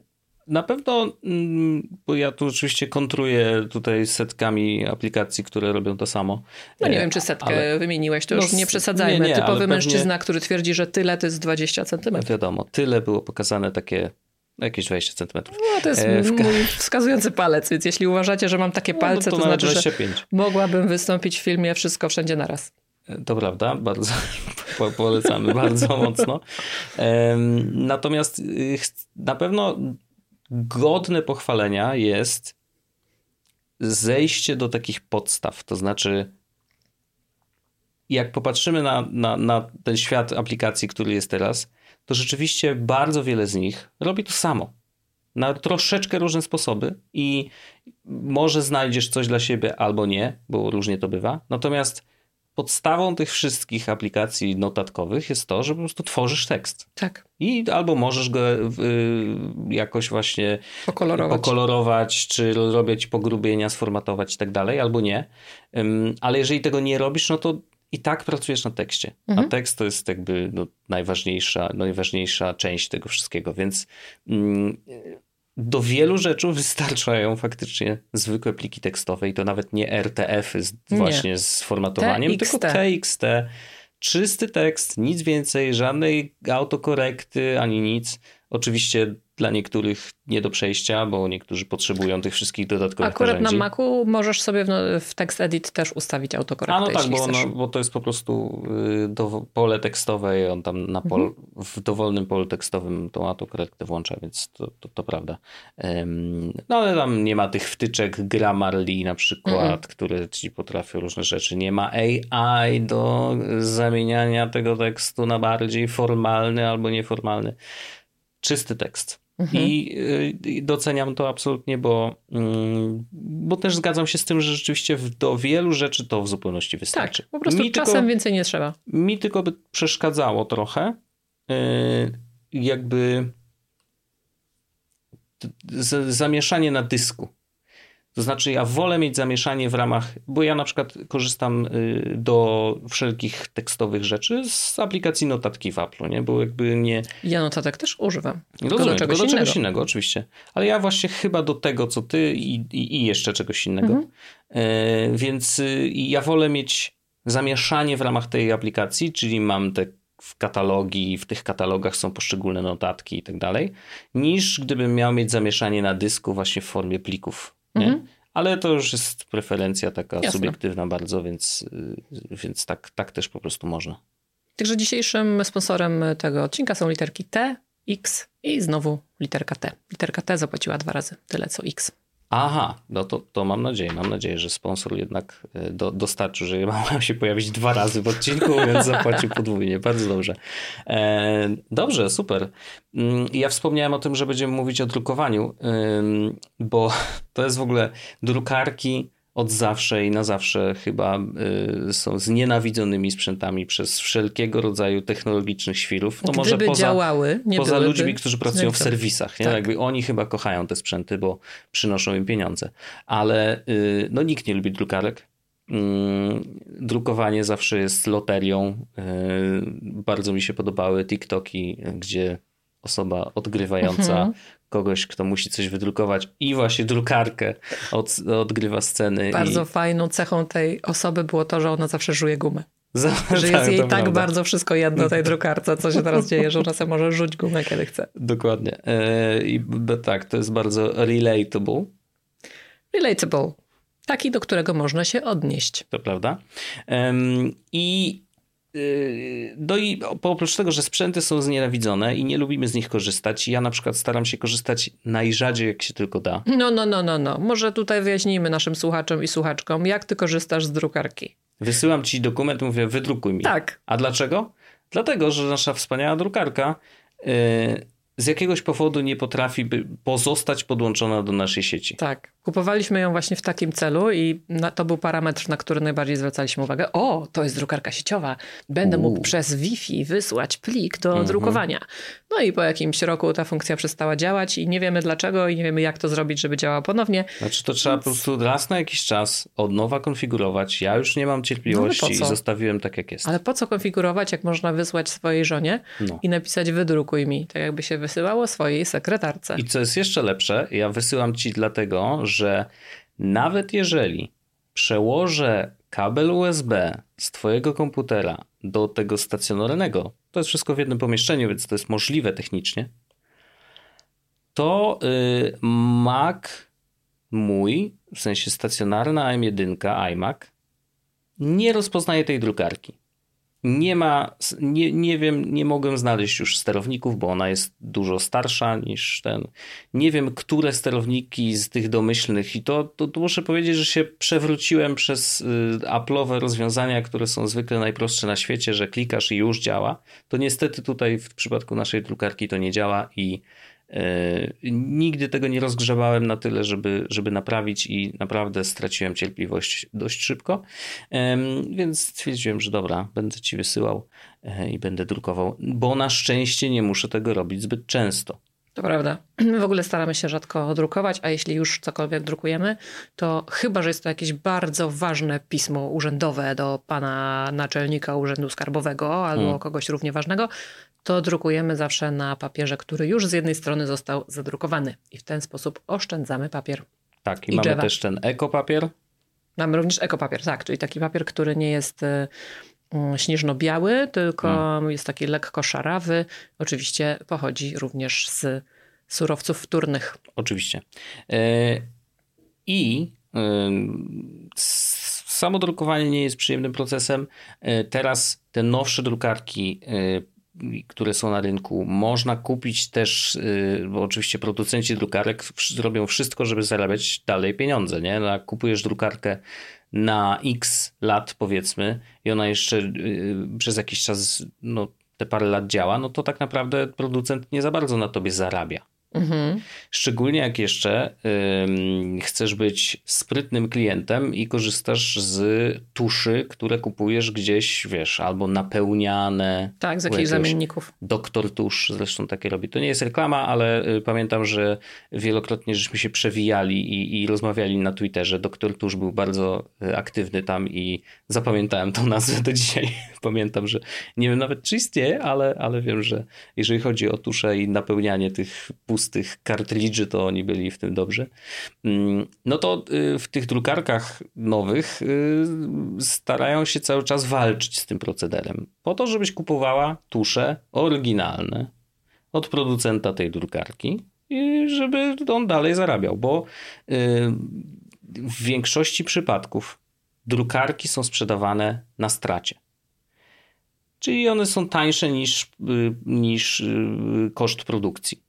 Na pewno, mm, bo ja tu oczywiście kontruję tutaj setkami aplikacji, które robią to samo. No nie E, wiem, czy setkę ale wymieniłeś, to No już nie przesadzajmy. nie, nie, Typowy pewnie- mężczyzna, który twierdzi, że tyle to jest 20 centymetrów. Wiadomo, tyle było pokazane takie, jakieś 20 centymetrów. No to jest E, w mój wskazujący palec, więc jeśli uważacie, że mam takie No, palce, to to, nawet znaczy, że 25. mogłabym wystąpić w filmie Wszystko Wszędzie Naraz. To prawda, bardzo po- polecamy bardzo mocno. Natomiast ch- na pewno godne pochwalenia jest zejście do takich podstaw. To znaczy, jak popatrzymy na, na, na ten świat aplikacji, który jest teraz, to rzeczywiście bardzo wiele z nich robi to samo. Na troszeczkę różne sposoby i może znajdziesz coś dla siebie albo nie, bo różnie to bywa. Natomiast podstawą tych wszystkich aplikacji notatkowych jest to, że po prostu tworzysz tekst. Tak, I albo możesz go y, jakoś właśnie pokolorować. pokolorować, czy robić pogrubienia, sformatować i tak dalej, albo nie. Ym, Ale jeżeli tego nie robisz, no to i tak pracujesz na tekście. Mhm. A tekst to jest jakby no, najważniejsza, najważniejsza część tego wszystkiego, więc mm, do wielu rzeczy wystarczają faktycznie zwykłe pliki tekstowe i to nawet nie RTF-y z, Nie. właśnie z formatowaniem, TXT. tylko TXT. Czysty tekst, nic więcej, żadnej autokorekty ani nic. Oczywiście dla niektórych nie do przejścia, bo niektórzy potrzebują tych wszystkich dodatkowych Akurat na narzędzi. Macu możesz sobie w, no, w Text Edit też ustawić autokorektę, A no tak, bo, no, bo to jest po prostu y, do, pole tekstowe i on tam na pol, Mhm. w dowolnym polu tekstowym tą autokorektę włącza, więc to, to, to prawda. Em, no ale tam nie ma tych wtyczek Grammarly na przykład, Mhm. które ci potrafią różne rzeczy. Nie ma AI do zamieniania tego tekstu na bardziej formalny albo nieformalny. Czysty tekst. Mhm. I, y, I doceniam to absolutnie, bo, mm, bo też zgadzam się z tym, że rzeczywiście do wielu rzeczy to w zupełności wystarczy. Tak, po prostu mi czasem tylko, więcej nie trzeba. mi tylko by przeszkadzało trochę, y, jakby zamieszanie na dysku. To znaczy, ja wolę mieć zamieszanie w ramach, bo ja na przykład korzystam y, do wszelkich tekstowych rzeczy z aplikacji notatki w Apple, nie? Bo jakby nie. Ja notatek też używam. Rozumiem, do czegoś, do czegoś innego. oczywiście. Ale ja właśnie chyba do tego, co ty i, i, i jeszcze czegoś innego. Mhm. E, więc y, ja wolę mieć zamieszanie w ramach tej aplikacji, czyli mam te w katalogi, w tych katalogach są poszczególne notatki i tak dalej, niż gdybym miał mieć zamieszanie na dysku właśnie w formie plików. Mhm. Ale to już jest preferencja taka Jasne. subiektywna bardzo, więc, y, więc tak, tak też po prostu można. Także dzisiejszym sponsorem tego odcinka są literki T, X i znowu literka T. Literka T zapłaciła dwa razy tyle co X. Aha, no to, to mam nadzieję, mam nadzieję, że sponsor jednak e, do, dostarczył, że mam się pojawić dwa razy w odcinku, więc zapłacił podwójnie. Bardzo dobrze. E, dobrze, super. Mm, ja wspomniałem o tym, że będziemy mówić o drukowaniu, bo to jest w ogóle drukarki od zawsze i na zawsze chyba y, są znienawidzonymi sprzętami przez wszelkiego rodzaju technologicznych świrów. No może poza, działały, poza ludźmi, którzy pracują w serwisach. Nie? Tak. Jakby oni chyba kochają te sprzęty, bo przynoszą im pieniądze. Ale y, no, nikt nie lubi drukarek. Mm, drukowanie zawsze jest loterią. Y, bardzo mi się podobały TikToki, gdzie osoba odgrywająca mhm kogoś, kto musi coś wydrukować i właśnie drukarkę od, odgrywa sceny. Bardzo i... fajną cechą tej osoby było to, że ona zawsze żuje gumę. Za, że jest tak, jej tak prawda. bardzo wszystko jedno tej drukarce, co się teraz dzieje, że ona sobie może rzuć gumę, kiedy chce. Dokładnie. E, I tak, to jest bardzo relatable. Relatable. Taki, do którego można się odnieść. To prawda. I no i oprócz tego, że sprzęty są znienawidzone i nie lubimy z nich korzystać, ja na przykład staram się korzystać najrzadziej jak się tylko da. No, no, no, no, no. Może tutaj wyjaśnijmy naszym słuchaczom i słuchaczkom, jak ty korzystasz z drukarki. Wysyłam ci dokument, mówię, wydrukuj mi. Tak. A dlaczego? Dlatego, że nasza wspaniała drukarka yy, z jakiegoś powodu nie potrafi pozostać podłączona do naszej sieci. Tak. Kupowaliśmy ją właśnie w takim celu i na, to był parametr, na który najbardziej zwracaliśmy uwagę. O, to jest drukarka sieciowa. Będę mógł przez Wi-Fi wysłać plik do mhm. drukowania. No i po jakimś roku ta funkcja przestała działać i nie wiemy dlaczego i nie wiemy jak to zrobić, żeby działała ponownie. Znaczy to trzeba Więc... po prostu raz na jakiś czas od nowa konfigurować. Ja już nie mam cierpliwości no, i zostawiłem tak jak jest. Ale po co konfigurować, jak można wysłać swojej żonie no. i napisać wydrukuj mi, tak jakby się wysyłało swojej sekretarce. I co jest jeszcze lepsze, ja wysyłam ci dlatego, że nawet jeżeli przełożę kabel USB z Twojego komputera do tego stacjonarnego, to jest wszystko w jednym pomieszczeniu, więc to jest możliwe technicznie, to yy, Mac mój, w sensie stacjonarna M1 iMac, nie rozpoznaje tej drukarki nie ma, nie, nie wiem, nie mogłem znaleźć już sterowników, bo ona jest dużo starsza niż ten. Nie wiem, które sterowniki z tych domyślnych i to, to, to muszę powiedzieć, że się przewróciłem przez y, Apple'owe rozwiązania, które są zwykle najprostsze na świecie, że klikasz i już działa. To niestety tutaj w przypadku naszej drukarki to nie działa i nigdy tego nie rozgrzebałem na tyle, żeby, żeby naprawić i naprawdę straciłem cierpliwość dość szybko, więc stwierdziłem, że dobra, będę ci wysyłał e, i będę drukował, bo na szczęście nie muszę tego robić zbyt często. To prawda. My w ogóle staramy się rzadko drukować, a jeśli już cokolwiek drukujemy, to chyba, że jest to jakieś bardzo ważne pismo urzędowe do pana naczelnika Urzędu Skarbowego albo hmm. kogoś równie ważnego, to drukujemy zawsze na papierze, który już z jednej strony został zadrukowany i w ten sposób oszczędzamy papier. Tak, i, i mamy drzewa. też ten ekopapier. Mamy również ekopapier, tak, czyli taki papier, który nie jest y, śnieżno-biały, tylko hmm. jest taki lekko szarawy. Oczywiście pochodzi również z surowców wtórnych. Oczywiście. E, I samo drukowanie nie jest przyjemnym procesem. E, teraz te nowsze drukarki e, które są na rynku. Można kupić też, bo oczywiście producenci drukarek zrobią wszystko, żeby zarabiać dalej pieniądze. Nie? No, kupujesz drukarkę na x lat, powiedzmy, i ona jeszcze y, przez jakiś czas, no, te parę lat działa, no to tak naprawdę producent nie za bardzo na tobie zarabia. Mhm. Szczególnie jak jeszcze ym, chcesz być sprytnym klientem i korzystasz z tuszy, które kupujesz gdzieś, wiesz, albo napełniane. Tak, z jakichś zamienników. Doktor Tusz zresztą takie robi. To nie jest reklama, ale y, pamiętam, że wielokrotnie żeśmy się przewijali i, i rozmawiali na Twitterze. Doktor Tusz był bardzo y, aktywny tam i zapamiętałem tą nazwę do dzisiaj. Pamiętam, że nie wiem nawet czy istnieje, ale, ale wiem, że jeżeli chodzi o tusze i napełnianie tych pustych kartridży, to oni byli w tym dobrzy. Mm, No to y, w tych drukarkach nowych y, starają się cały czas walczyć z tym procederem. Po to, żebyś kupowała tusze oryginalne od producenta tej drukarki i żeby on dalej zarabiał, bo y, w większości przypadków drukarki są sprzedawane na stracie. Czyli one są tańsze niż, niż koszt produkcji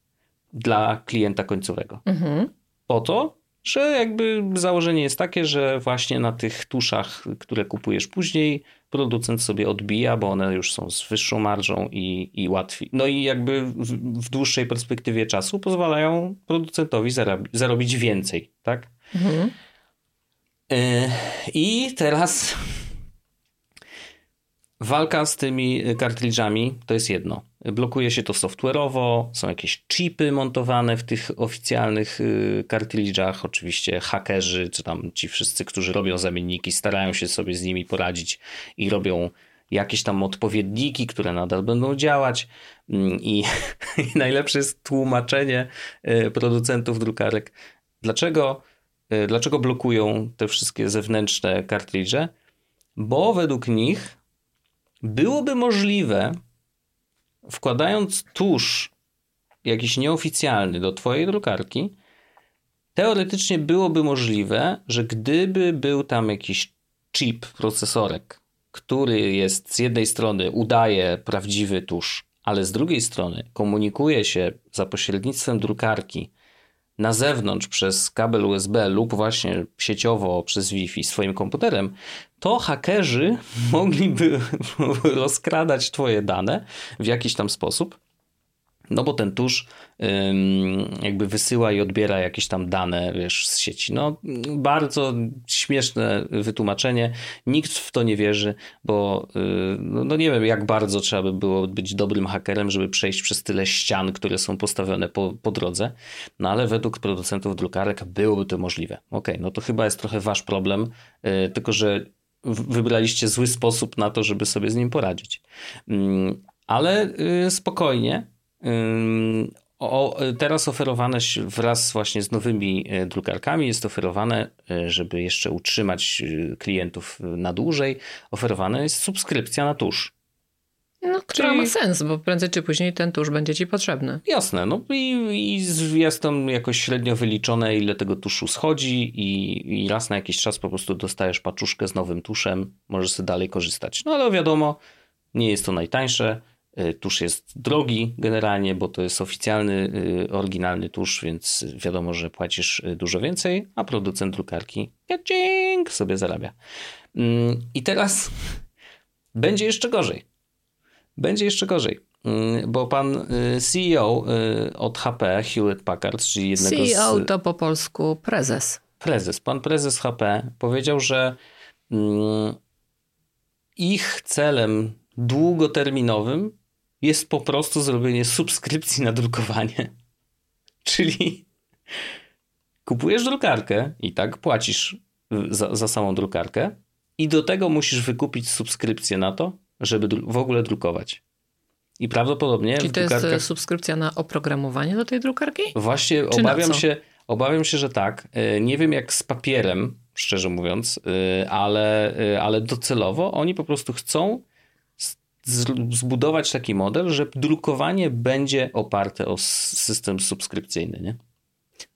dla klienta końcowego. Mhm. Po to, że jakby założenie jest takie, że właśnie na tych tuszach, które kupujesz później, producent sobie odbija, bo one już są z wyższą marżą i, i łatwiej. No i jakby w, w dłuższej perspektywie czasu pozwalają producentowi zarobi, zarobić więcej, tak? Mhm. E, I teraz walka z tymi kartridżami to jest jedno. Blokuje się to software'owo, są jakieś chipy montowane w tych oficjalnych y, kartridżach. Oczywiście hakerzy, czy tam ci wszyscy, którzy robią zamienniki, starają się sobie z nimi poradzić i robią jakieś tam odpowiedniki, które nadal będą działać. Mm, I, i najlepsze jest tłumaczenie y, producentów drukarek. Dlaczego, y, dlaczego blokują te wszystkie zewnętrzne kartridże? Bo według nich byłoby możliwe, wkładając tusz jakiś nieoficjalny do twojej drukarki, teoretycznie byłoby możliwe, że gdyby był tam jakiś chip, procesorek, który jest z jednej strony udaje prawdziwy tusz, ale z drugiej strony komunikuje się za pośrednictwem drukarki na zewnątrz przez kabel USB lub właśnie sieciowo przez Wi-Fi swoim komputerem, to hakerzy mogliby rozkradać twoje dane w jakiś tam sposób. No bo ten tusz jakby wysyła i odbiera jakieś tam dane wiesz, z sieci. No bardzo śmieszne wytłumaczenie. Nikt w to nie wierzy, bo yy, no, no nie wiem jak bardzo trzeba by było być dobrym hakerem, żeby przejść przez tyle ścian, które są postawione po, po drodze. No ale według producentów drukarek byłoby to możliwe. Okej, okay, no to chyba jest trochę wasz problem, yy, tylko że wybraliście zły sposób na to, żeby sobie z nim poradzić. Yy, ale spokojnie, o, teraz oferowane wraz właśnie z nowymi drukarkami jest oferowane, żeby jeszcze utrzymać klientów na dłużej, oferowana jest subskrypcja na tusz. No, która Czyli... ma sens, bo prędzej czy później ten tusz będzie ci potrzebny. Jasne, no i, i jest tam jakoś średnio wyliczone, ile tego tuszu schodzi i, i raz na jakiś czas po prostu dostajesz paczuszkę z nowym tuszem, możesz sobie dalej korzystać. No ale wiadomo, nie jest to najtańsze, Tusz jest drogi generalnie, bo to jest oficjalny, oryginalny tusz, więc wiadomo, że płacisz dużo więcej, a producent drukarki jadzik sobie zarabia. Mm, I teraz będzie jeszcze gorzej. Będzie jeszcze gorzej, mm, bo pan CEO od HP, Hewlett Packard, czyli jednego CEO z... CEO to po polsku prezes. Prezes. Pan prezes HP powiedział, że mm, ich celem długoterminowym jest po prostu zrobienie subskrypcji na drukowanie. Czyli kupujesz drukarkę i tak płacisz za, za samą drukarkę i do tego musisz wykupić subskrypcję na to, żeby w ogóle drukować. I prawdopodobnie. Czyli to drukarkach... jest subskrypcja na oprogramowanie do tej drukarki? Właśnie Czy obawiam się, obawiam się, że tak. E, nie wiem jak z papierem, szczerze mówiąc, ale, ale docelowo oni po prostu chcą zbudować taki model, że drukowanie będzie oparte o system subskrypcyjny, nie?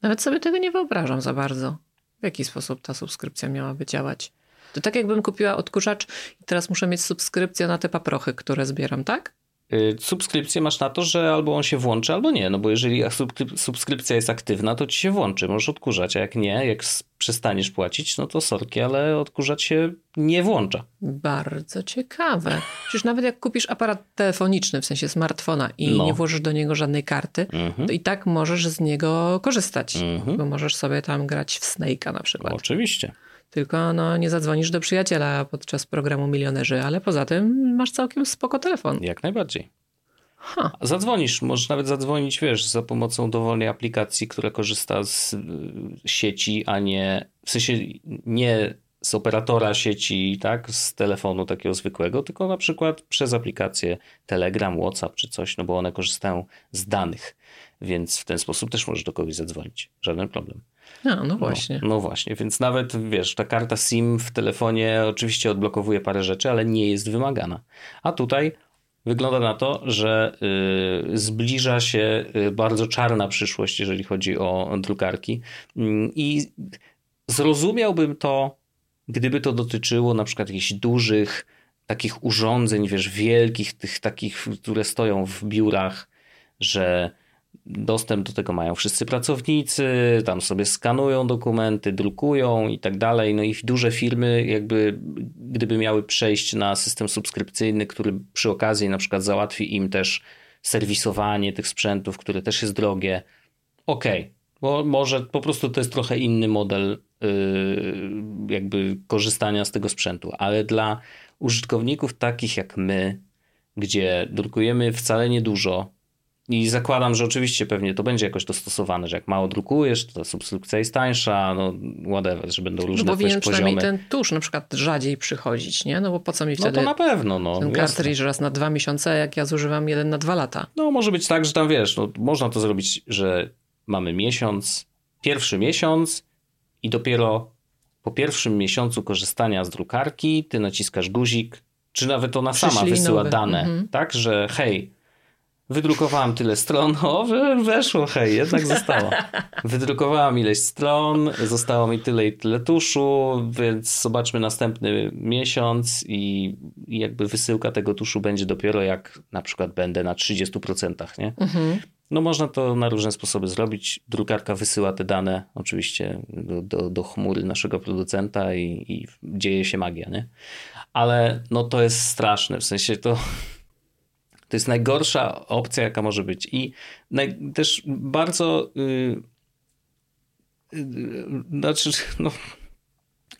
Nawet sobie tego nie wyobrażam za bardzo. W jaki sposób ta subskrypcja miałaby działać? To tak jakbym kupiła odkurzacz i teraz muszę mieć subskrypcję na te paprochy, które zbieram, tak? Y, subskrypcję masz na to, że albo on się włączy, albo nie. No bo jeżeli subskryp- subskrypcja jest aktywna, to ci się włączy, możesz odkurzać, a jak nie, jak przestaniesz płacić, no to sorki, ale odkurzać się nie włącza. Bardzo ciekawe. Przecież nawet jak kupisz aparat telefoniczny, w sensie smartfona i No. nie włożysz do niego żadnej karty, Mhm. to i tak możesz z niego korzystać. Mhm. Bo możesz sobie tam grać w Snake'a na przykład. Oczywiście. Tylko no, nie zadzwonisz do przyjaciela podczas programu Milionerzy, ale poza tym masz całkiem spoko telefon. Jak najbardziej. Ha. Zadzwonisz, możesz nawet zadzwonić, wiesz, za pomocą dowolnej aplikacji, która korzysta z y, sieci, a nie, w sensie nie z operatora sieci, tak, z telefonu takiego zwykłego, tylko na przykład przez aplikację Telegram, WhatsApp czy coś, no bo one korzystają z danych, więc w ten sposób też możesz do kogoś zadzwonić. Żaden problem. No, no właśnie. No, no właśnie, więc nawet wiesz, ta karta SIM w telefonie oczywiście odblokowuje parę rzeczy, ale nie jest wymagana. A tutaj wygląda na to, że y, zbliża się y, bardzo czarna przyszłość, jeżeli chodzi o drukarki. Mm, I zrozumiałbym to, gdyby to dotyczyło na przykład jakichś dużych takich urządzeń, wiesz, wielkich, tych takich, które stoją w biurach, że dostęp do tego mają wszyscy pracownicy, tam sobie skanują dokumenty, drukują i tak dalej. No i duże firmy, jakby gdyby miały przejść na system subskrypcyjny, który przy okazji na przykład załatwi im też serwisowanie tych sprzętów, które też jest drogie. Okej, okay. bo może po prostu to jest trochę inny model yy, jakby korzystania z tego sprzętu, ale dla użytkowników takich jak my, gdzie drukujemy wcale niedużo, i zakładam, że oczywiście pewnie to będzie jakoś dostosowane, że jak mało drukujesz, to ta subskrypcja jest tańsza, no whatever, że będą różne no też przynajmniej poziomy. ten tusz na przykład rzadziej przychodzić, nie? No bo po co mi No wtedy to na pewno, no. ten cartridge raz na dwa miesiące, jak ja zużywam jeden na dwa lata. No może być tak, że tam wiesz, no, można to zrobić, że mamy miesiąc, pierwszy miesiąc i dopiero po pierwszym miesiącu korzystania z drukarki ty naciskasz guzik, czy nawet ona sama wysyła nowy. dane, Mhm. tak, że hej, wydrukowałam tyle stron, o we- weszło, hej, jednak zostało. Wydrukowałam ileś stron, zostało mi tyle i tyle tuszu, więc zobaczmy następny miesiąc i i jakby wysyłka tego tuszu będzie dopiero jak na przykład będę na 30%, nie? Mhm. No można to na różne sposoby zrobić. Drukarka wysyła te dane oczywiście do, do, do chmury naszego producenta i, i dzieje się magia, nie? Ale no to jest straszne, w sensie to to jest najgorsza opcja, jaka może być. I naj, też bardzo yy, yy, znaczy, no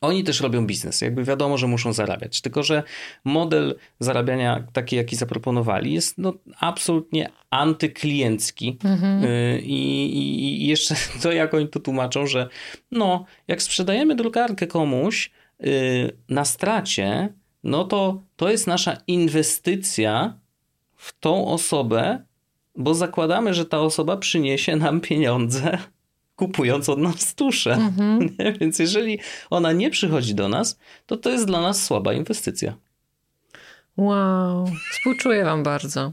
oni też robią biznes, jakby wiadomo, że muszą zarabiać. Tylko, że model zarabiania taki, jaki zaproponowali, jest no, absolutnie antykliencki. Y, I, i, I jeszcze to, jak oni to tłumaczą, że no, jak sprzedajemy drukarkę komuś y, na stracie, no to to jest nasza inwestycja w tą osobę, bo zakładamy, że ta osoba przyniesie nam pieniądze kupując od nas tuszę. Mhm. Więc jeżeli ona nie przychodzi do nas, to to jest dla nas słaba inwestycja. Wow, współczuję wam bardzo.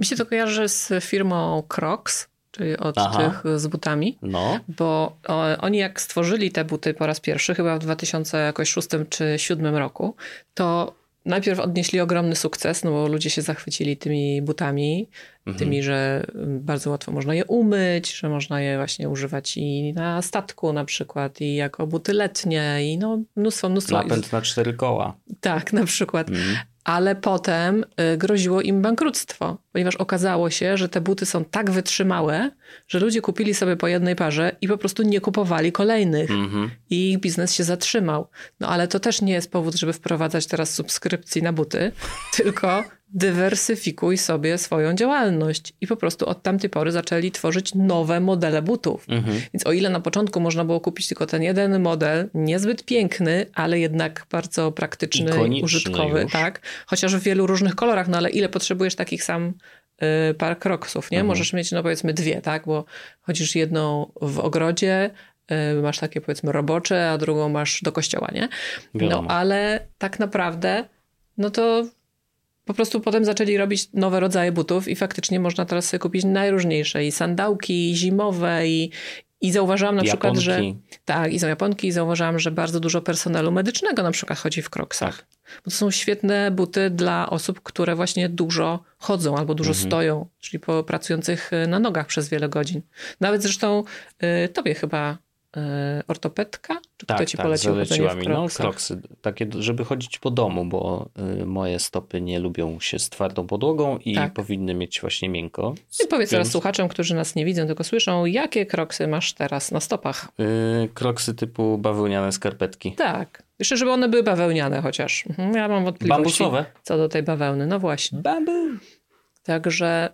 Mi się to kojarzy z firmą Crocs, czyli od Aha. tych z butami, No, bo oni jak stworzyli te buty po raz pierwszy, chyba w 2006 czy 2007 roku, to najpierw odnieśli ogromny sukces, no bo ludzie się zachwycili tymi butami, tymi, że bardzo łatwo można je umyć, że można je właśnie używać i na statku na przykład, i jako buty letnie, i no mnóstwo, mnóstwo. napęd na cztery koła. Tak, na przykład. Mhm. Ale potem y, groziło im bankructwo, ponieważ okazało się, że te buty są tak wytrzymałe, że ludzie kupili sobie po jednej parze i po prostu nie kupowali kolejnych. Mhm. I ich biznes się zatrzymał. No ale to też nie jest powód, żeby wprowadzać teraz subskrypcji na buty, tylko dywersyfikuj sobie swoją działalność. I po prostu od tamtej pory zaczęli tworzyć nowe modele butów. Mhm. Więc o ile na początku można było kupić tylko ten jeden model, niezbyt piękny, ale jednak bardzo praktyczny, Ikoniczny użytkowy, już. tak, chociaż w wielu różnych kolorach, no ale ile potrzebujesz takich sam y, par kroksów, nie? Mhm. Możesz mieć, no powiedzmy dwie, tak, bo chodzisz jedną w ogrodzie, y, masz takie powiedzmy robocze, a drugą masz do kościoła, nie? No Wiadomo. ale tak naprawdę, no to po prostu potem zaczęli robić nowe rodzaje butów i faktycznie można teraz sobie kupić najróżniejsze i sandałki, i zimowe, i, I zauważyłam na przykład, że. Japonki. Tak, i są Japonki, i zauważyłam, że bardzo dużo personelu medycznego na przykład chodzi w kroksach. Tak. Bo to są świetne buty dla osób, które właśnie dużo chodzą albo dużo Mhm. stoją, czyli po pracujących y, na nogach przez wiele godzin. Nawet zresztą y, tobie chyba ortopedka? Czy kto Tak, ci tak, polecił zaleciła mi. No, kroksy, takie, żeby chodzić po domu, bo y, moje stopy nie lubią się z twardą podłogą i Tak. powinny mieć właśnie miękko. I powiedz teraz słuchaczom, którzy nas nie widzą, tylko słyszą, jakie kroksy masz teraz na stopach? y, kroksy typu bawełniane skarpetki. Tak. Jeszcze, żeby one były bawełniane chociaż. Mhm, Ja mam wątpliwości Bambusowe. co do tej bawełny. No właśnie. Bambu. Także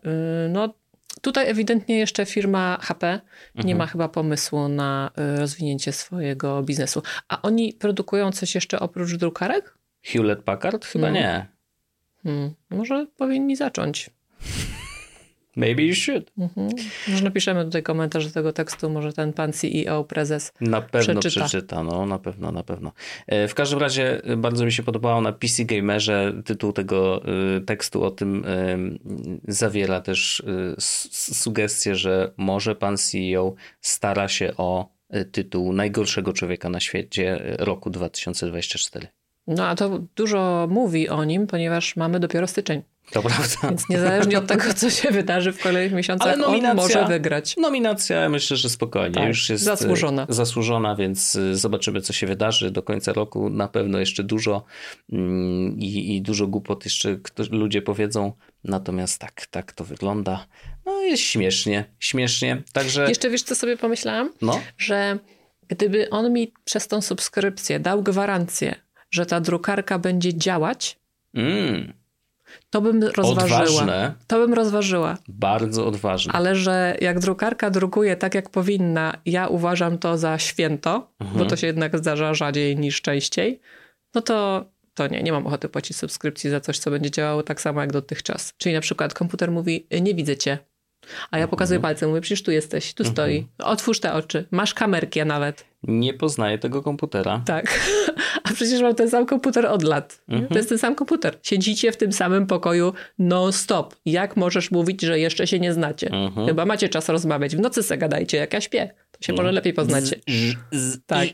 y, no, tutaj ewidentnie jeszcze firma HP nie Mhm. ma chyba pomysłu na y, rozwinięcie swojego biznesu. A oni produkują coś jeszcze oprócz drukarek? Hewlett Packard? Chyba No. nie. Hmm, może powinni zacząć. Maybe you should. Mhm. Może napiszemy tutaj komentarz do tego tekstu, może ten pan CEO, prezes. Na pewno Przeczyta. przeczyta. no na pewno, na pewno. E, W każdym razie e, bardzo mi się podobało na PC Gamerze tytuł tego e, tekstu o tym zawiera też sugestię, że może pan CEO stara się o tytuł najgorszego człowieka na świecie roku 2024. No a to dużo mówi o nim, ponieważ mamy dopiero styczeń. To prawda. Więc niezależnie od tego, co się wydarzy w kolejnych miesiącach, nominacja- on może wygrać. Nominacja myślę, że spokojnie. Tak, już jest zasłużona. e, zasłużona, więc e, zobaczymy, co się wydarzy do końca roku. Na pewno jeszcze dużo mm, i, i dużo głupot jeszcze ludzie powiedzą. Natomiast tak, tak to wygląda. No jest śmiesznie, śmiesznie. Także Jeszcze wiesz, co sobie pomyślałam? no, Że gdyby on mi przez tą subskrypcję dał gwarancję, że ta drukarka będzie działać, mm, to bym rozważyła. odważne, To bym rozważyła. bardzo odważne. Ale że jak drukarka drukuje tak, jak powinna, ja uważam to za święto, Mhm. bo to się jednak zdarza rzadziej niż częściej, no to, to nie, nie mam ochoty płacić subskrypcji za coś, co będzie działało tak samo jak dotychczas. Czyli na przykład komputer mówi, nie widzę cię. A ja pokazuję palcem, mówię, przecież tu jesteś, tu stoi. Otwórz te oczy, masz kamerkę nawet. Nie poznaję tego komputera. Tak. A przecież mam ten sam komputer od lat. Mhm. To jest ten sam komputer. Siedzicie w tym samym pokoju non-stop. Jak możesz mówić, że jeszcze się nie znacie? Mhm. Chyba macie czas rozmawiać. W nocy se gadajcie, jak ja śpię. To się może lepiej poznacie. Tak.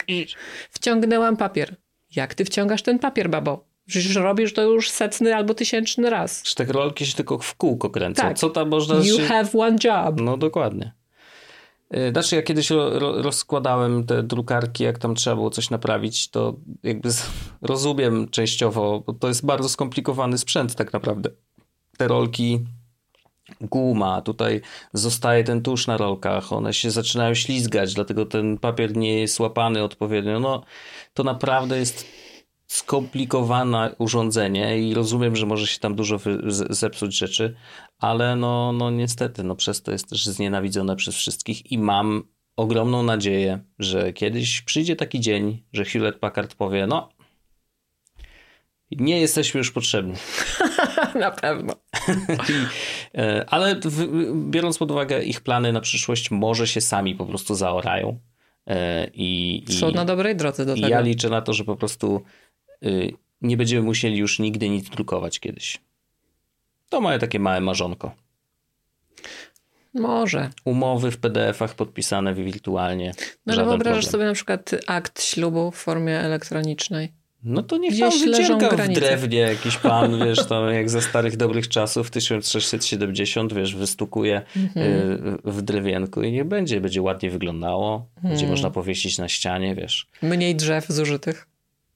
Wciągnęłam papier. Jak ty wciągasz ten papier, babo? Przecież robisz to już setny albo tysięczny raz. Że te rolki się tylko w kółko kręcą. Tak. Co tam można You się... have one job. No dokładnie. Y, Znaczy, ja kiedyś ro, ro, rozkładałem te drukarki, jak tam trzeba było coś naprawić, to jakby rozumiem częściowo, bo to jest bardzo skomplikowany sprzęt tak naprawdę. Te rolki, guma, tutaj zostaje ten tusz na rolkach, one się zaczynają ślizgać, dlatego ten papier nie jest łapany odpowiednio. No, to naprawdę jest skomplikowane urządzenie i rozumiem, że może się tam dużo zepsuć rzeczy, ale no, no niestety, no przez to jest też znienawidzone przez wszystkich i mam ogromną nadzieję, że kiedyś przyjdzie taki dzień, że Hewlett Packard powie, no nie jesteśmy już potrzebni. Na pewno. I, e, ale w, biorąc pod uwagę ich plany na przyszłość, może się sami po prostu zaorają. E, I, i, Są na dobrej drodze do i tego. ja liczę na to, że po prostu nie będziemy musieli już nigdy nic drukować kiedyś. To moje takie małe marzonko. Może. Umowy w PDF-ach podpisane wirtualnie. No ale wyobrażasz problem. sobie na przykład akt ślubu w formie elektronicznej. No to niech Gdzieś tam wyciąga w granice. drewnie jakiś pan, wiesz, tam jak za starych dobrych czasów 1670, wiesz, wystukuje Mhm. y, w drewienku i niech będzie, będzie ładnie wyglądało, będzie Mhm. można powiesić na ścianie, wiesz. Mniej drzew zużytych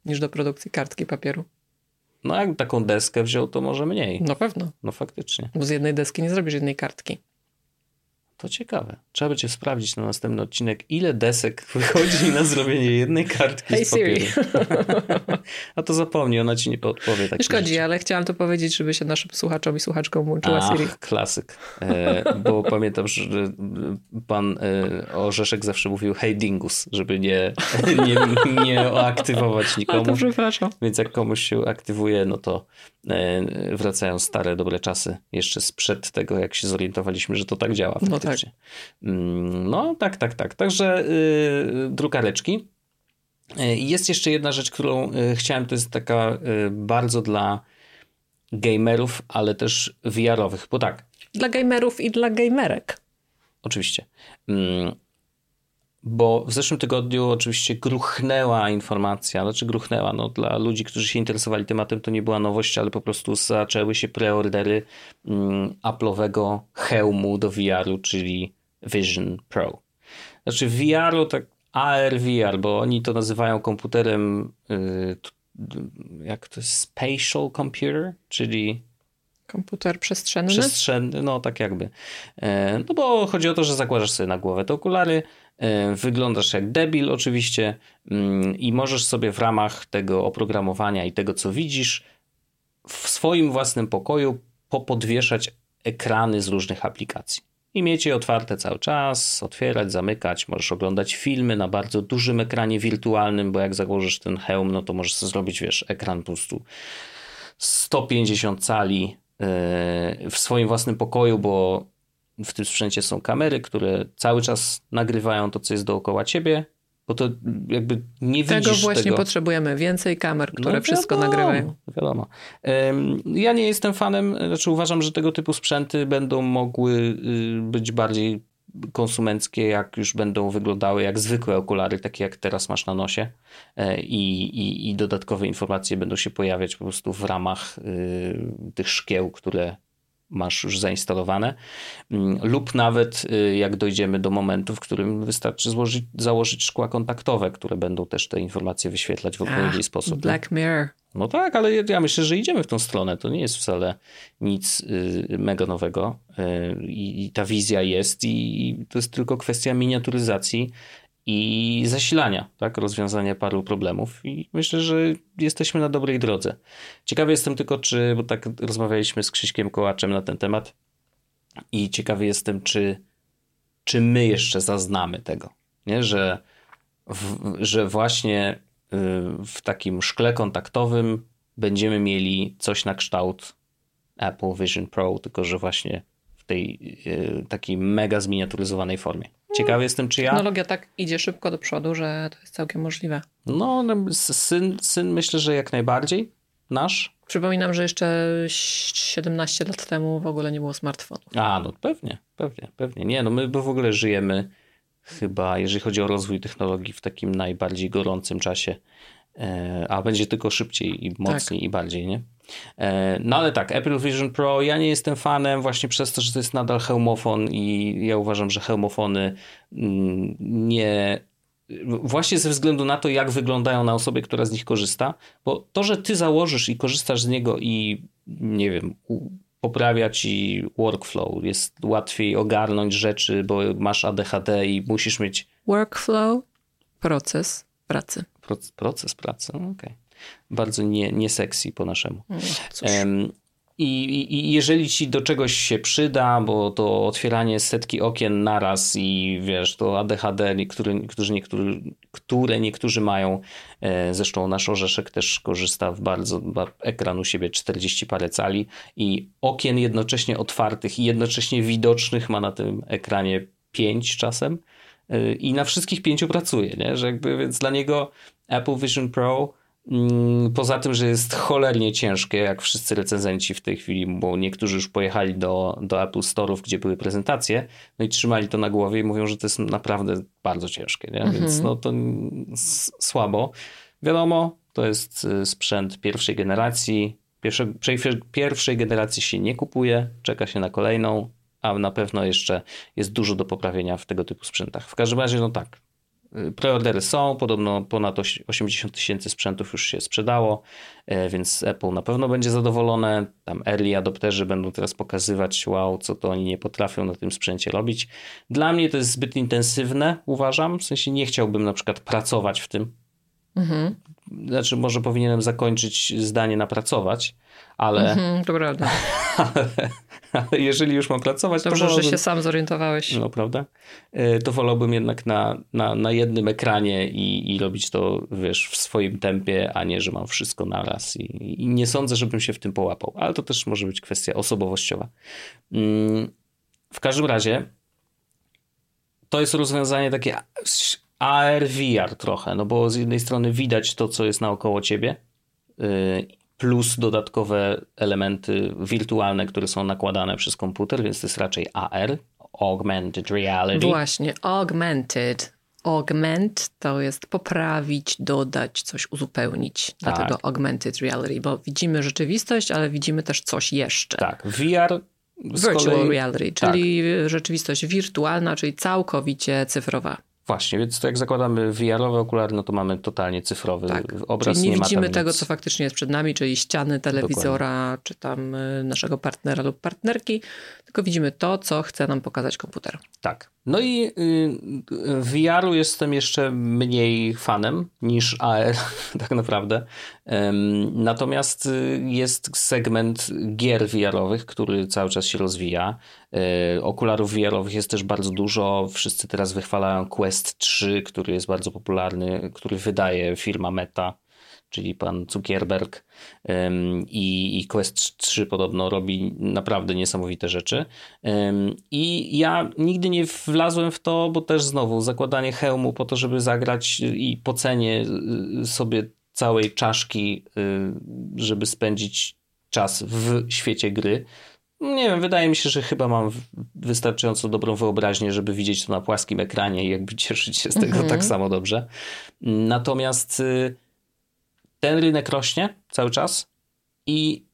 niż do produkcji kartki papieru. No jak taką deskę wziął, to może mniej. Na pewno. No faktycznie. Bo z jednej deski nie zrobisz jednej kartki. To ciekawe. Trzeba będzie sprawdzić na następny odcinek, ile desek wychodzi na zrobienie jednej kartki Hey z papieru. Siri. A to zapomnij, ona ci nie podpowie. Tak Nie szkodzi, ale chciałam to powiedzieć, żeby się naszym słuchaczom i słuchaczkom włączyła Siri. Ach, klasyk. E, bo pamiętam, że pan e, Orzeszek zawsze mówił hej dingus, żeby nie, nie, nie aktywować A nikomu. to przepraszam. Więc jak komuś się aktywuje, no to e, wracają stare, dobre czasy. Jeszcze sprzed tego, jak się zorientowaliśmy, że to tak działa No faktycznie. Mm, No tak, tak, tak. Także y, drukareczki. Y, Jest jeszcze jedna rzecz, którą y, chciałem, to jest taka y, bardzo dla gamerów, ale też VR-owych, bo tak, Dla gamerów i dla gamerek. oczywiście. Bo w zeszłym tygodniu oczywiście gruchnęła informacja, znaczy gruchnęła, no dla ludzi, którzy się interesowali tematem to nie była nowość, ale po prostu zaczęły się preordery mm, Apple'owego hełmu do VR-u, czyli Vision Pro. Znaczy VR-u tak AR VR, bo oni to nazywają komputerem y, jak to jest spatial computer, czyli Komputer przestrzenny? Przestrzenny, no tak jakby. E, no bo chodzi o to, że zakładasz sobie na głowę te okulary, wyglądasz jak debil oczywiście mm, i możesz sobie w ramach tego oprogramowania i tego, co widzisz, w swoim własnym pokoju popodwieszać ekrany z różnych aplikacji. I mieć je otwarte cały czas, otwierać, zamykać. Możesz oglądać filmy na bardzo dużym ekranie wirtualnym, bo jak założysz ten hełm, no to możesz sobie zrobić, wiesz, ekran po prostu 150 cali w swoim własnym pokoju, bo w tym sprzęcie są kamery, które cały czas nagrywają to, co jest dookoła ciebie, bo to jakby nie tego widzisz właśnie tego. potrzebujemy. Więcej kamer, które No wszystko wiadomo, nagrywają. Wiadomo. Ja nie jestem fanem, znaczy uważam, że tego typu sprzęty będą mogły y, być bardziej konsumenckie, jak już będą wyglądały jak zwykłe okulary, takie jak teraz masz na nosie E, i, i, i dodatkowe informacje będą się pojawiać po prostu w ramach y, tych szkieł, które masz już zainstalowane, Mm, lub nawet y, jak dojdziemy do momentu, w którym wystarczy złożyć, założyć szkła kontaktowe, które będą też te informacje wyświetlać w odpowiedni sposób. Black Mirror. No tak, ale ja- myślę, że idziemy w tą stronę. To nie jest wcale nic y, mega nowego. Y, I, ta wizja jest, i to jest tylko kwestia miniaturyzacji i zasilania, tak? Rozwiązania paru problemów. I myślę, że jesteśmy na dobrej drodze. Ciekawy jestem tylko, czy, bo tak rozmawialiśmy z Krzyśkiem Kołaczem na ten temat, i ciekawy jestem, czy, czy my jeszcze zaznamy tego, nie? Że, w, że właśnie y, w takim szkle kontaktowym będziemy mieli coś na kształt Apple Vision Pro, tylko że właśnie w tej y, takiej mega zminiaturyzowanej formie. Ciekawy jestem, czy ja. Technologia tak idzie szybko do przodu, że to jest całkiem możliwe. No, no, syn, syn myślę, że jak najbardziej nasz. Przypominam, że jeszcze 17 lat temu w ogóle nie było smartfonów. A, no pewnie, pewnie, pewnie. Nie, no my w ogóle żyjemy chyba, jeżeli chodzi o rozwój technologii, w takim najbardziej gorącym czasie, a będzie tylko szybciej i mocniej i bardziej, nie? E, No ale tak, Apple Vision Pro, ja nie jestem fanem właśnie przez to, że to jest nadal hełmofon i ja uważam, że hełmofony mm, nie... Właśnie ze względu na to, jak wyglądają na osobie, która z nich korzysta, bo to, że ty założysz i korzystasz z niego i nie wiem, poprawia ci workflow, jest łatwiej ogarnąć rzeczy, bo masz ADHD i musisz mieć Workflow, proces pracy. Proc- proces pracy. No, Okej. Bardzo nie, nie sexy po naszemu. No, I, i, jeżeli ci do czegoś się przyda, bo to otwieranie setki okien naraz i wiesz, to ADHD, niektóry, którzy, niektóry, które niektórzy mają, e, zresztą nasz orzeszek też korzysta w bardzo, ba, ekran u siebie 40 parę cali i okien jednocześnie otwartych i jednocześnie widocznych ma na tym ekranie 5 czasem e, i na wszystkich pięciu pracuje, nie? Że jakby, więc dla niego Apple Vision Pro Mm, Poza tym, że jest cholernie ciężkie, jak wszyscy recenzenci w tej chwili, bo niektórzy już pojechali do, do Apple Store'ów, gdzie były prezentacje, no i trzymali to na głowie i mówią, że to jest naprawdę bardzo ciężkie, nie? więc no to słabo. Wiadomo, to jest y, sprzęt pierwszej generacji. Pierwsze, pierwszej generacji się nie kupuje, czeka się na kolejną, a na pewno jeszcze jest dużo do poprawienia w tego typu sprzętach. W każdym razie, no tak, Preordery są, podobno ponad oś- 80 tysięcy sprzętów już się sprzedało, e, więc Apple na pewno będzie zadowolone. Tam early adopterzy będą teraz pokazywać, wow, co to oni nie potrafią na tym sprzęcie robić. Dla mnie to jest zbyt intensywne, uważam. W sensie nie chciałbym na przykład pracować w tym. Mhm. Znaczy, może powinienem zakończyć zdanie na pracować, ale, Mhm, to ale, ale jeżeli już mam pracować, to Dobrze, że wolałbym- się sam zorientowałeś. no, prawda? E, To wolałbym jednak na, na, na jednym ekranie i, i robić to, wiesz, w swoim tempie, a nie, że mam wszystko naraz. I, I nie sądzę, żebym się w tym połapał, ale to też może być kwestia osobowościowa. Mm, W każdym razie to jest rozwiązanie takie AR VR trochę, no bo z jednej strony widać to, co jest naokoło ciebie, y, plus dodatkowe elementy wirtualne, które są nakładane przez komputer, więc to jest raczej AR, Augmented Reality. Właśnie, augmented. augment to jest poprawić, dodać, coś uzupełnić. Dlatego Tak. augmented reality, bo widzimy rzeczywistość, ale widzimy też coś jeszcze. Tak, VR z Virtual kolei... reality, tak. czyli rzeczywistość wirtualna, czyli całkowicie cyfrowa. Właśnie, więc to jak zakładamy VR-owe okulary, no to mamy totalnie cyfrowy Tak. obraz. czyli nie, ma widzimy tego, nic. co faktycznie jest przed nami, czyli ściany telewizora, czy tam y, naszego partnera lub partnerki, tylko widzimy to, co chce nam pokazać komputer. Tak. No i y, y, VR-u jestem jeszcze mniej fanem niż AR, tak naprawdę. Natomiast y, jest segment gier VR-owych, który cały czas się rozwija. Y, Okularów VR-owych jest też bardzo dużo. Wszyscy teraz wychwalają Quest 3, który jest bardzo popularny, który wydaje firma Meta czyli pan Zuckerberg i, i Quest 3 podobno robi naprawdę niesamowite rzeczy. I ja nigdy nie wlazłem w to, bo też znowu zakładanie hełmu po to, żeby zagrać i po cenie y, sobie całej czaszki, y, żeby spędzić czas w świecie gry. Nie wiem, wydaje mi się, że chyba mam wystarczająco dobrą wyobraźnię, żeby widzieć to na płaskim ekranie i jakby cieszyć się z tego Mhm. tak samo dobrze. Natomiast y, ten rynek rośnie cały czas i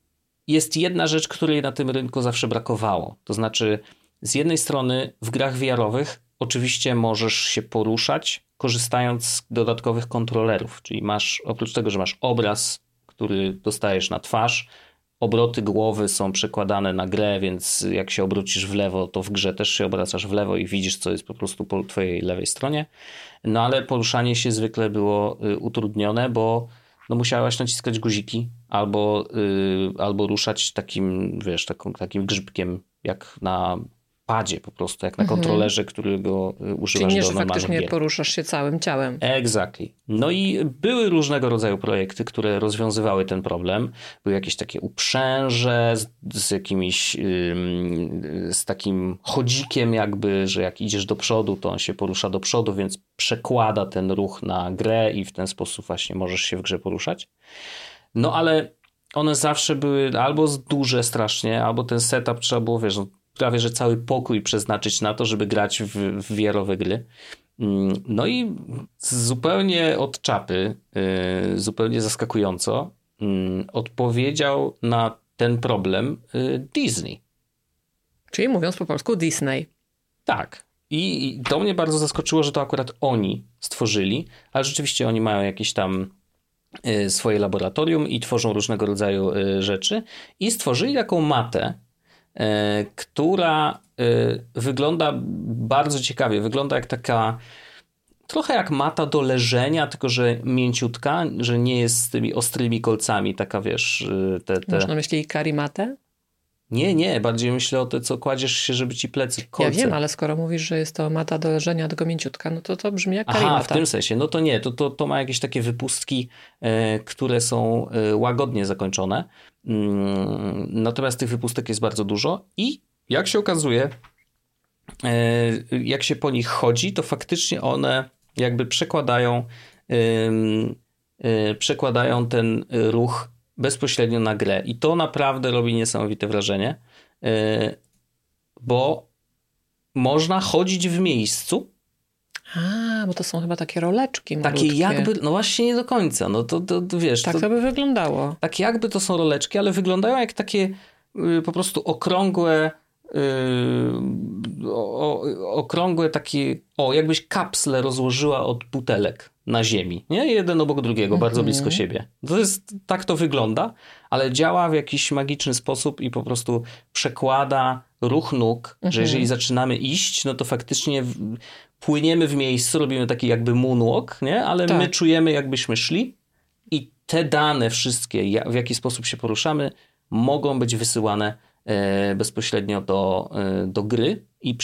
jest jedna rzecz, której na tym rynku zawsze brakowało. To znaczy, z jednej strony w grach VR-owych oczywiście możesz się poruszać, korzystając z dodatkowych kontrolerów, czyli masz, oprócz tego, że masz obraz, który dostajesz na twarz, obroty głowy są przekładane na grę, więc jak się obrócisz w lewo, to w grze też się obracasz w lewo i widzisz, co jest po prostu po twojej lewej stronie. No ale poruszanie się zwykle było y, utrudnione, bo no musiałaś naciskać guziki albo, y, albo ruszać takim, wiesz, taką, takim grzybkiem, jak na padzie po prostu, jak na kontrolerze, którego y, Czyli używasz nie, do że faktycznie gier. poruszasz się całym ciałem. Exactly. No i były różnego rodzaju projekty, które rozwiązywały ten problem. Były jakieś takie uprzęże z, z jakimiś, z takim chodzikiem jakby, że jak idziesz do przodu, to on się porusza do przodu, więc przekłada ten ruch na grę i w ten sposób właśnie możesz się w grze poruszać. No ale one zawsze były albo duże strasznie, albo ten setup trzeba było, wiesz, no, prawie że cały pokój przeznaczyć na to, żeby grać w, w VR-owe gry. Mm, No i zupełnie od czapy, yy, zupełnie zaskakująco, mm, odpowiedział na ten problem yy, Disney. Czyli mówiąc po polsku Disney. Tak. I i to mnie bardzo zaskoczyło, że to akurat oni stworzyli, ale rzeczywiście oni mają jakieś tam y, swoje laboratorium i tworzą różnego rodzaju y, rzeczy. I stworzyli taką matę, y, która y, wygląda bardzo ciekawie. Wygląda jak taka. Trochę jak mata do leżenia, tylko że mięciutka, że nie jest z tymi ostrymi kolcami, taka wiesz, y, te, te... Masz na myśli karimatę? Nie, nie, bardziej myślę o te, co kładziesz się, żeby ci plecy kolce. Ja wiem, ale skoro mówisz, że jest to mata do leżenia, tylko mięciutka, no to to brzmi jak Aha, karimata. w tym sensie. No to nie, to, to, to ma jakieś takie wypustki, e, które są e, łagodnie zakończone. Mm, natomiast tych wypustek jest bardzo dużo i jak się okazuje, e, jak się po nich chodzi, to faktycznie one jakby przekładają, e, przekładają ten ruch bezpośrednio na grę. I to naprawdę robi niesamowite wrażenie, e, bo można chodzić w miejscu, A, bo to są chyba takie roleczki takie malutkie. jakby, no właśnie nie do końca, no to, to, to wiesz, Tak to, to by wyglądało. tak jakby to są roleczki, ale wyglądają jak takie y, po prostu okrągłe y, o, o, okrągłe takie, o jakbyś kapsle rozłożyła od butelek na ziemi, nie? Jeden obok drugiego, bardzo Mhm. blisko siebie. To jest, tak to wygląda, ale działa w jakiś magiczny sposób i po prostu przekłada ruch nóg, że Mhm. jeżeli zaczynamy iść, no to faktycznie w, płyniemy w miejscu, robimy taki jakby moonwalk, nie? Ale Tak. my czujemy jakbyśmy szli i te dane wszystkie, w jaki sposób się poruszamy, mogą być wysyłane e, bezpośrednio do, e, do gry i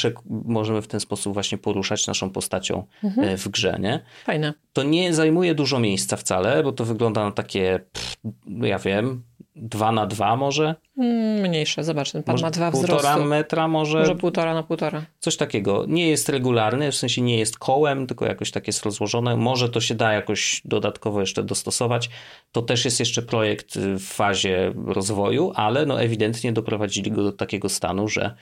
możemy w ten sposób właśnie poruszać naszą postacią Mhm. e, w grze, nie? Fajne. To nie zajmuje dużo miejsca wcale, bo to wygląda na takie, pff, ja wiem, dwa na dwa może? Mm, Mniejsze, zobacz, ten pan może ma dwa półtora wzrostu. metra może? Może półtora na półtora. Coś takiego. Nie jest regularny, w sensie nie jest kołem, tylko jakoś tak jest rozłożone. Może to się da jakoś dodatkowo jeszcze dostosować. To też jest jeszcze projekt y, w fazie rozwoju, ale no ewidentnie doprowadzili go do takiego stanu, że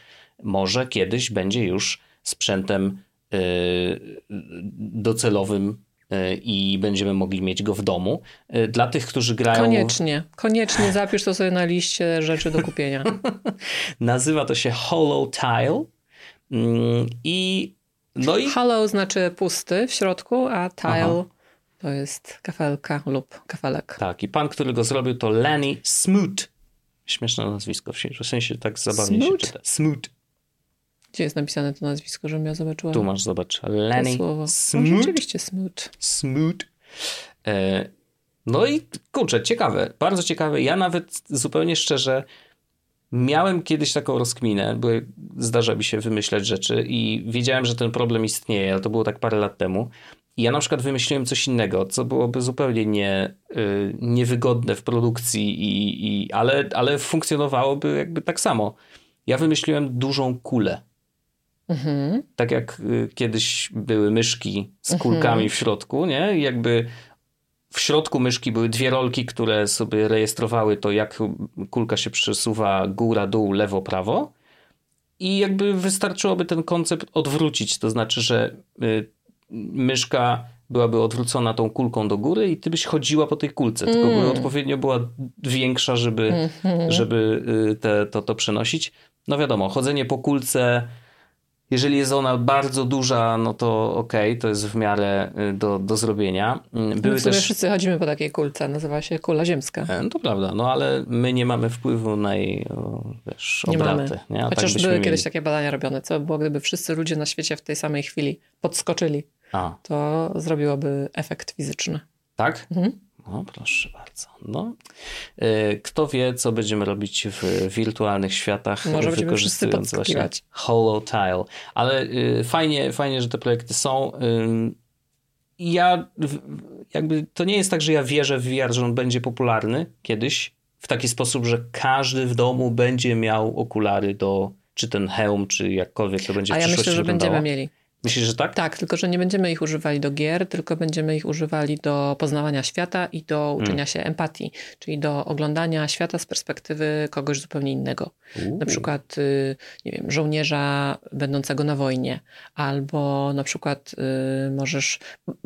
może kiedyś będzie już sprzętem docelowym e, i będziemy mogli mieć go w domu. E, dla tych, którzy grają. Koniecznie, koniecznie zapisz to sobie na liście rzeczy do kupienia. Nazywa to się Hollow Tile. Mm, I. No i... Hollow znaczy pusty w środku, a tile Aha. to jest kafelka lub kafelek. Tak, i pan, który go zrobił, to Lenny Smoot. Śmieszne nazwisko, w sensie tak zabawnie Smoot? się czyta. Smoot. Gdzie jest napisane to nazwisko, żebym ja zobaczyła? Tu masz, zobacz. Lenny Smoot. No, rzeczywiście Smoot. Smoot. E, no i kurczę, ciekawe, bardzo ciekawe. Ja nawet zupełnie szczerze miałem kiedyś taką rozkminę, bo zdarza mi się wymyślać rzeczy i wiedziałem, że ten problem istnieje, ale to było tak parę lat temu. I ja na przykład wymyśliłem coś innego, co byłoby zupełnie nie, y, niewygodne w produkcji, i, i, ale, ale funkcjonowałoby jakby tak samo. Ja wymyśliłem dużą kulę. Mhm. Tak jak y, kiedyś były myszki z mhm. kulkami mhm. w środku, nie? I jakby w środku myszki były dwie rolki, które sobie rejestrowały to, jak kulka się przesuwa góra, dół, lewo, prawo. I jakby wystarczyłoby ten koncept odwrócić, to znaczy, że y, myszka byłaby odwrócona tą kulką do góry i ty byś chodziła po tej kulce, tylko mm. by odpowiednio była większa, żeby, mm -hmm. żeby y, te, to, to przenosić. No wiadomo, chodzenie po kulce jeżeli jest ona bardzo duża, no to okej, okay, to jest w miarę y, do, do zrobienia. Mm, były no w sumie też... wszyscy chodzimy po takiej kulce, nazywa się kula ziemska. E, no to prawda, no ale my nie mamy wpływu na jej wiesz, nie obraty. Nie? Chociaż tak były mieli... kiedyś takie badania robione, co by było, gdyby wszyscy ludzie na świecie w tej samej chwili podskoczyli, A. to zrobiłoby efekt fizyczny. Tak? Mhm. No, proszę bardzo. No. E, kto wie, co będziemy robić w wirtualnych światach, Może wykorzystując właśnie Hollow Tile. Ale y, fajnie, fajnie, że te projekty są. Ja jakby to nie jest tak, że ja wierzę w VR, że on będzie popularny kiedyś w taki sposób, że każdy w domu będzie miał okulary do czy ten hełm, czy jakkolwiek to będzie A ja myślę, że wyglądało. będziemy mieli. Myślisz, że tak? Tak, tylko że nie będziemy ich używali do gier, tylko będziemy ich używali do poznawania świata i do uczenia mm. się empatii, czyli do oglądania świata z perspektywy kogoś zupełnie innego. Uu. Na przykład, y, nie wiem, żołnierza będącego na wojnie, albo na przykład y, możesz,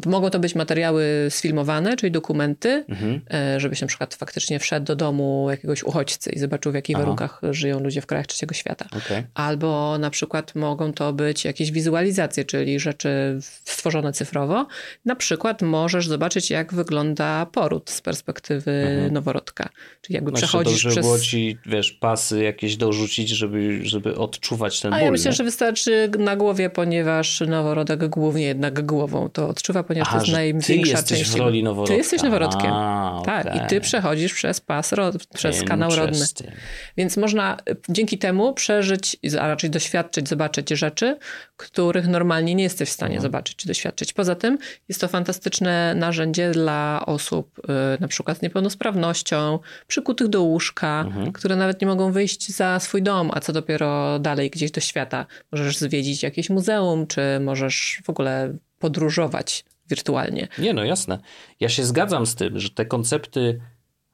mogą to być materiały sfilmowane, czyli dokumenty, mhm. Y, żebyś na przykład faktycznie wszedł do domu jakiegoś uchodźcy i zobaczył, w jakich Aha. warunkach żyją ludzie w krajach trzeciego świata. Okay. Albo na przykład mogą to być jakieś wizualizacje, czyli rzeczy stworzone cyfrowo. Na przykład możesz zobaczyć, jak wygląda poród z perspektywy mhm. noworodka. Czyli jakby znaczy, przechodzisz dobrze przez... było ci, wiesz, pasy jakieś dorzucić, żeby, żeby odczuwać ten A ból. ja myślę, nie? że wystarczy na głowie, ponieważ noworodek głównie jednak głową to odczuwa, ponieważ Aha, to jest największa ty jesteś w roli noworodka. Ty jesteś noworodkiem. A, tak, okay. i ty przechodzisz przez pas, przez kanał rodny. Więc można dzięki temu przeżyć, a raczej doświadczyć, zobaczyć rzeczy, których normalnie nie jesteś w stanie mhm. zobaczyć czy doświadczyć. Poza tym jest to fantastyczne narzędzie dla osób y, na przykład z niepełnosprawnością, przykutych do łóżka, mhm. które nawet nie mogą wyjść za swój dom, a co dopiero dalej gdzieś do świata. Możesz zwiedzić jakieś muzeum, czy możesz w ogóle podróżować wirtualnie. Nie, no jasne. Ja się zgadzam z tym, że te koncepty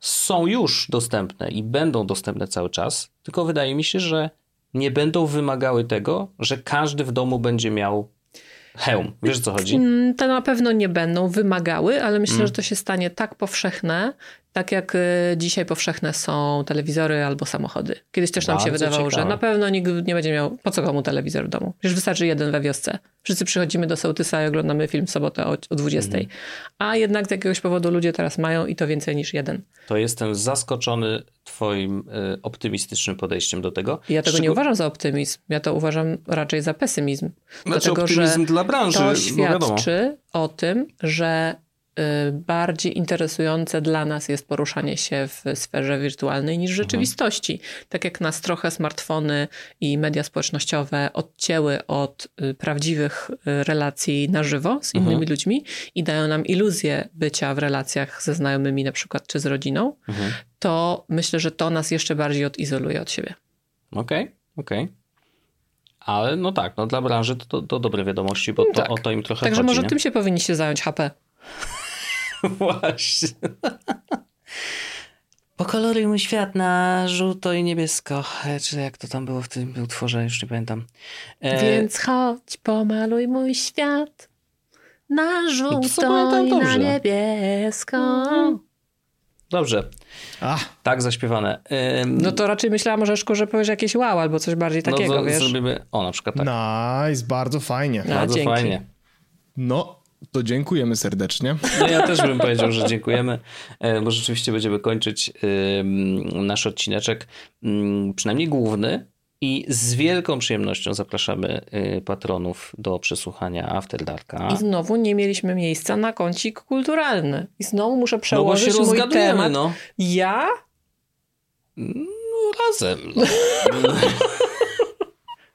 są już dostępne i będą dostępne cały czas, tylko wydaje mi się, że nie będą wymagały tego, że każdy w domu będzie miał hełm. Wiesz o co chodzi? Mm, to na pewno nie będą wymagały, ale myślę, mm. że to się stanie tak powszechne, tak jak y, dzisiaj powszechne są telewizory albo samochody. Kiedyś też nam Bardzo się wydawało, ciekawe. że na pewno nikt nie będzie miał po co komu telewizor w domu. Przecież wystarczy jeden we wiosce. Wszyscy przychodzimy do sołtysa i oglądamy film w sobotę o, o 20. Mm. A jednak z jakiegoś powodu ludzie teraz mają i to więcej niż jeden. To jestem zaskoczony twoim y, optymistycznym podejściem do tego. Ja tego nie uważam za optymizm. Ja to uważam raczej za pesymizm. Znaczy Dlatego, optymizm dla branży. To świadczy o tym, że bardziej interesujące dla nas jest poruszanie się w sferze wirtualnej niż mhm. rzeczywistości. Tak jak nas trochę smartfony i media społecznościowe odcięły od y, prawdziwych y, relacji na żywo z innymi mhm. ludźmi i dają nam iluzję bycia w relacjach ze znajomymi na przykład czy z rodziną, mhm. to myślę, że to nas jeszcze bardziej odizoluje od siebie. Okej, okay, okej. Okay. Ale no tak, no dla branży to, to, to dobre wiadomości, bo to, tak. o to im trochę Także chodzi. może nie? tym się powinniście zająć HP. Właśnie. Pokoloruj mój świat na żółto i niebiesko. E, Czy jak to tam było w tym utworze, już nie pamiętam. E, Więc chodź, pomaluj mój świat na to żółto i na niebiesko. Dobrze, A, tak zaśpiewane. Ym, No to raczej myślałam, że że powiesz jakieś wow albo coś bardziej takiego, no to wiesz? zrobimy, o na przykład tak. nice, bardzo fajnie. No. Bardzo dzięki. fajnie. No, to dziękujemy serdecznie. No ja też bym powiedział, że dziękujemy, e, bo rzeczywiście będziemy kończyć nasz odcineczek, ym, przynajmniej główny. I z wielką przyjemnością zapraszamy y, patronów do przesłuchania After Darka. I znowu nie mieliśmy miejsca na kącik kulturalny. I znowu muszę No bo się przełożyć mój rozgadujemy, temat. no. Ja? No razem.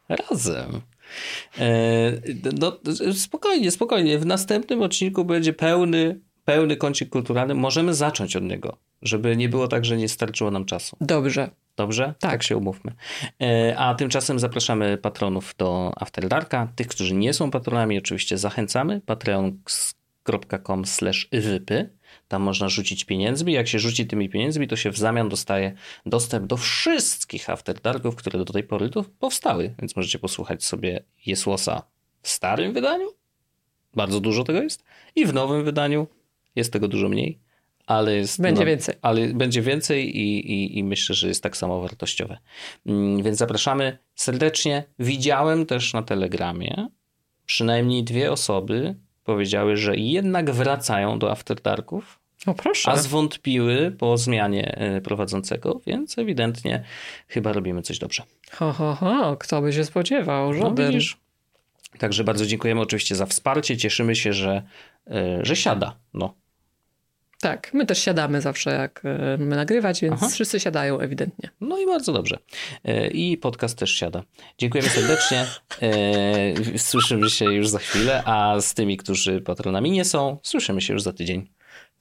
razem. E, no, spokojnie, spokojnie. W następnym odcinku będzie pełny, pełny kącik kulturalny. Możemy zacząć od niego, żeby nie było tak, że nie starczyło nam czasu. Dobrze. Dobrze? Tak. się umówmy. E, A tymczasem zapraszamy patronów do After Darka. Tych, którzy nie są patronami, oczywiście zachęcamy. patreon.com wypy. Tam można rzucić pieniędzmi. Jak się rzuci tymi pieniędzmi, to się w zamian dostaje dostęp do wszystkich After Darków, które do tej pory tu powstały. Więc możecie posłuchać sobie Jesłosa w starym wydaniu. Bardzo dużo tego jest. I w nowym wydaniu jest tego dużo mniej. Ale jest Będzie no, więcej. ale będzie więcej i, i, i myślę, że jest tak samo wartościowe. Mm, Więc zapraszamy serdecznie. Widziałem też na Telegramie przynajmniej dwie osoby powiedziały, że jednak wracają do After Darków, O proszę. a zwątpiły po zmianie e, prowadzącego, więc ewidentnie chyba robimy coś dobrze. Ho, ho, ho. Kto by się spodziewał? No, Żaden. widzisz? Także bardzo dziękujemy oczywiście za wsparcie. Cieszymy się, że, e, że siada. No. tak, my też siadamy zawsze jak e, my nagrywać, więc Aha. wszyscy siadają ewidentnie. No i bardzo dobrze. I podcast też siada. Dziękujemy serdecznie. Słyszymy się już za chwilę, a z tymi, którzy patronami nie są, słyszymy się już za tydzień.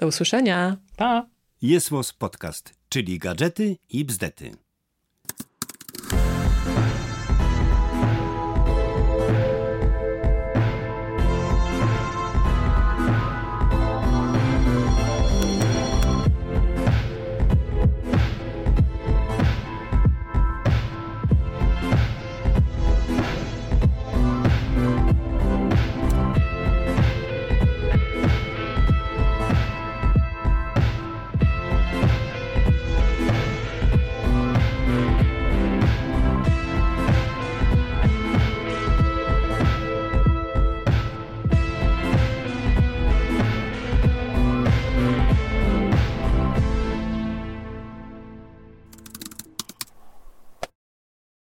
Do usłyszenia. Pa! Jest Podcast, czyli gadżety i bzdety.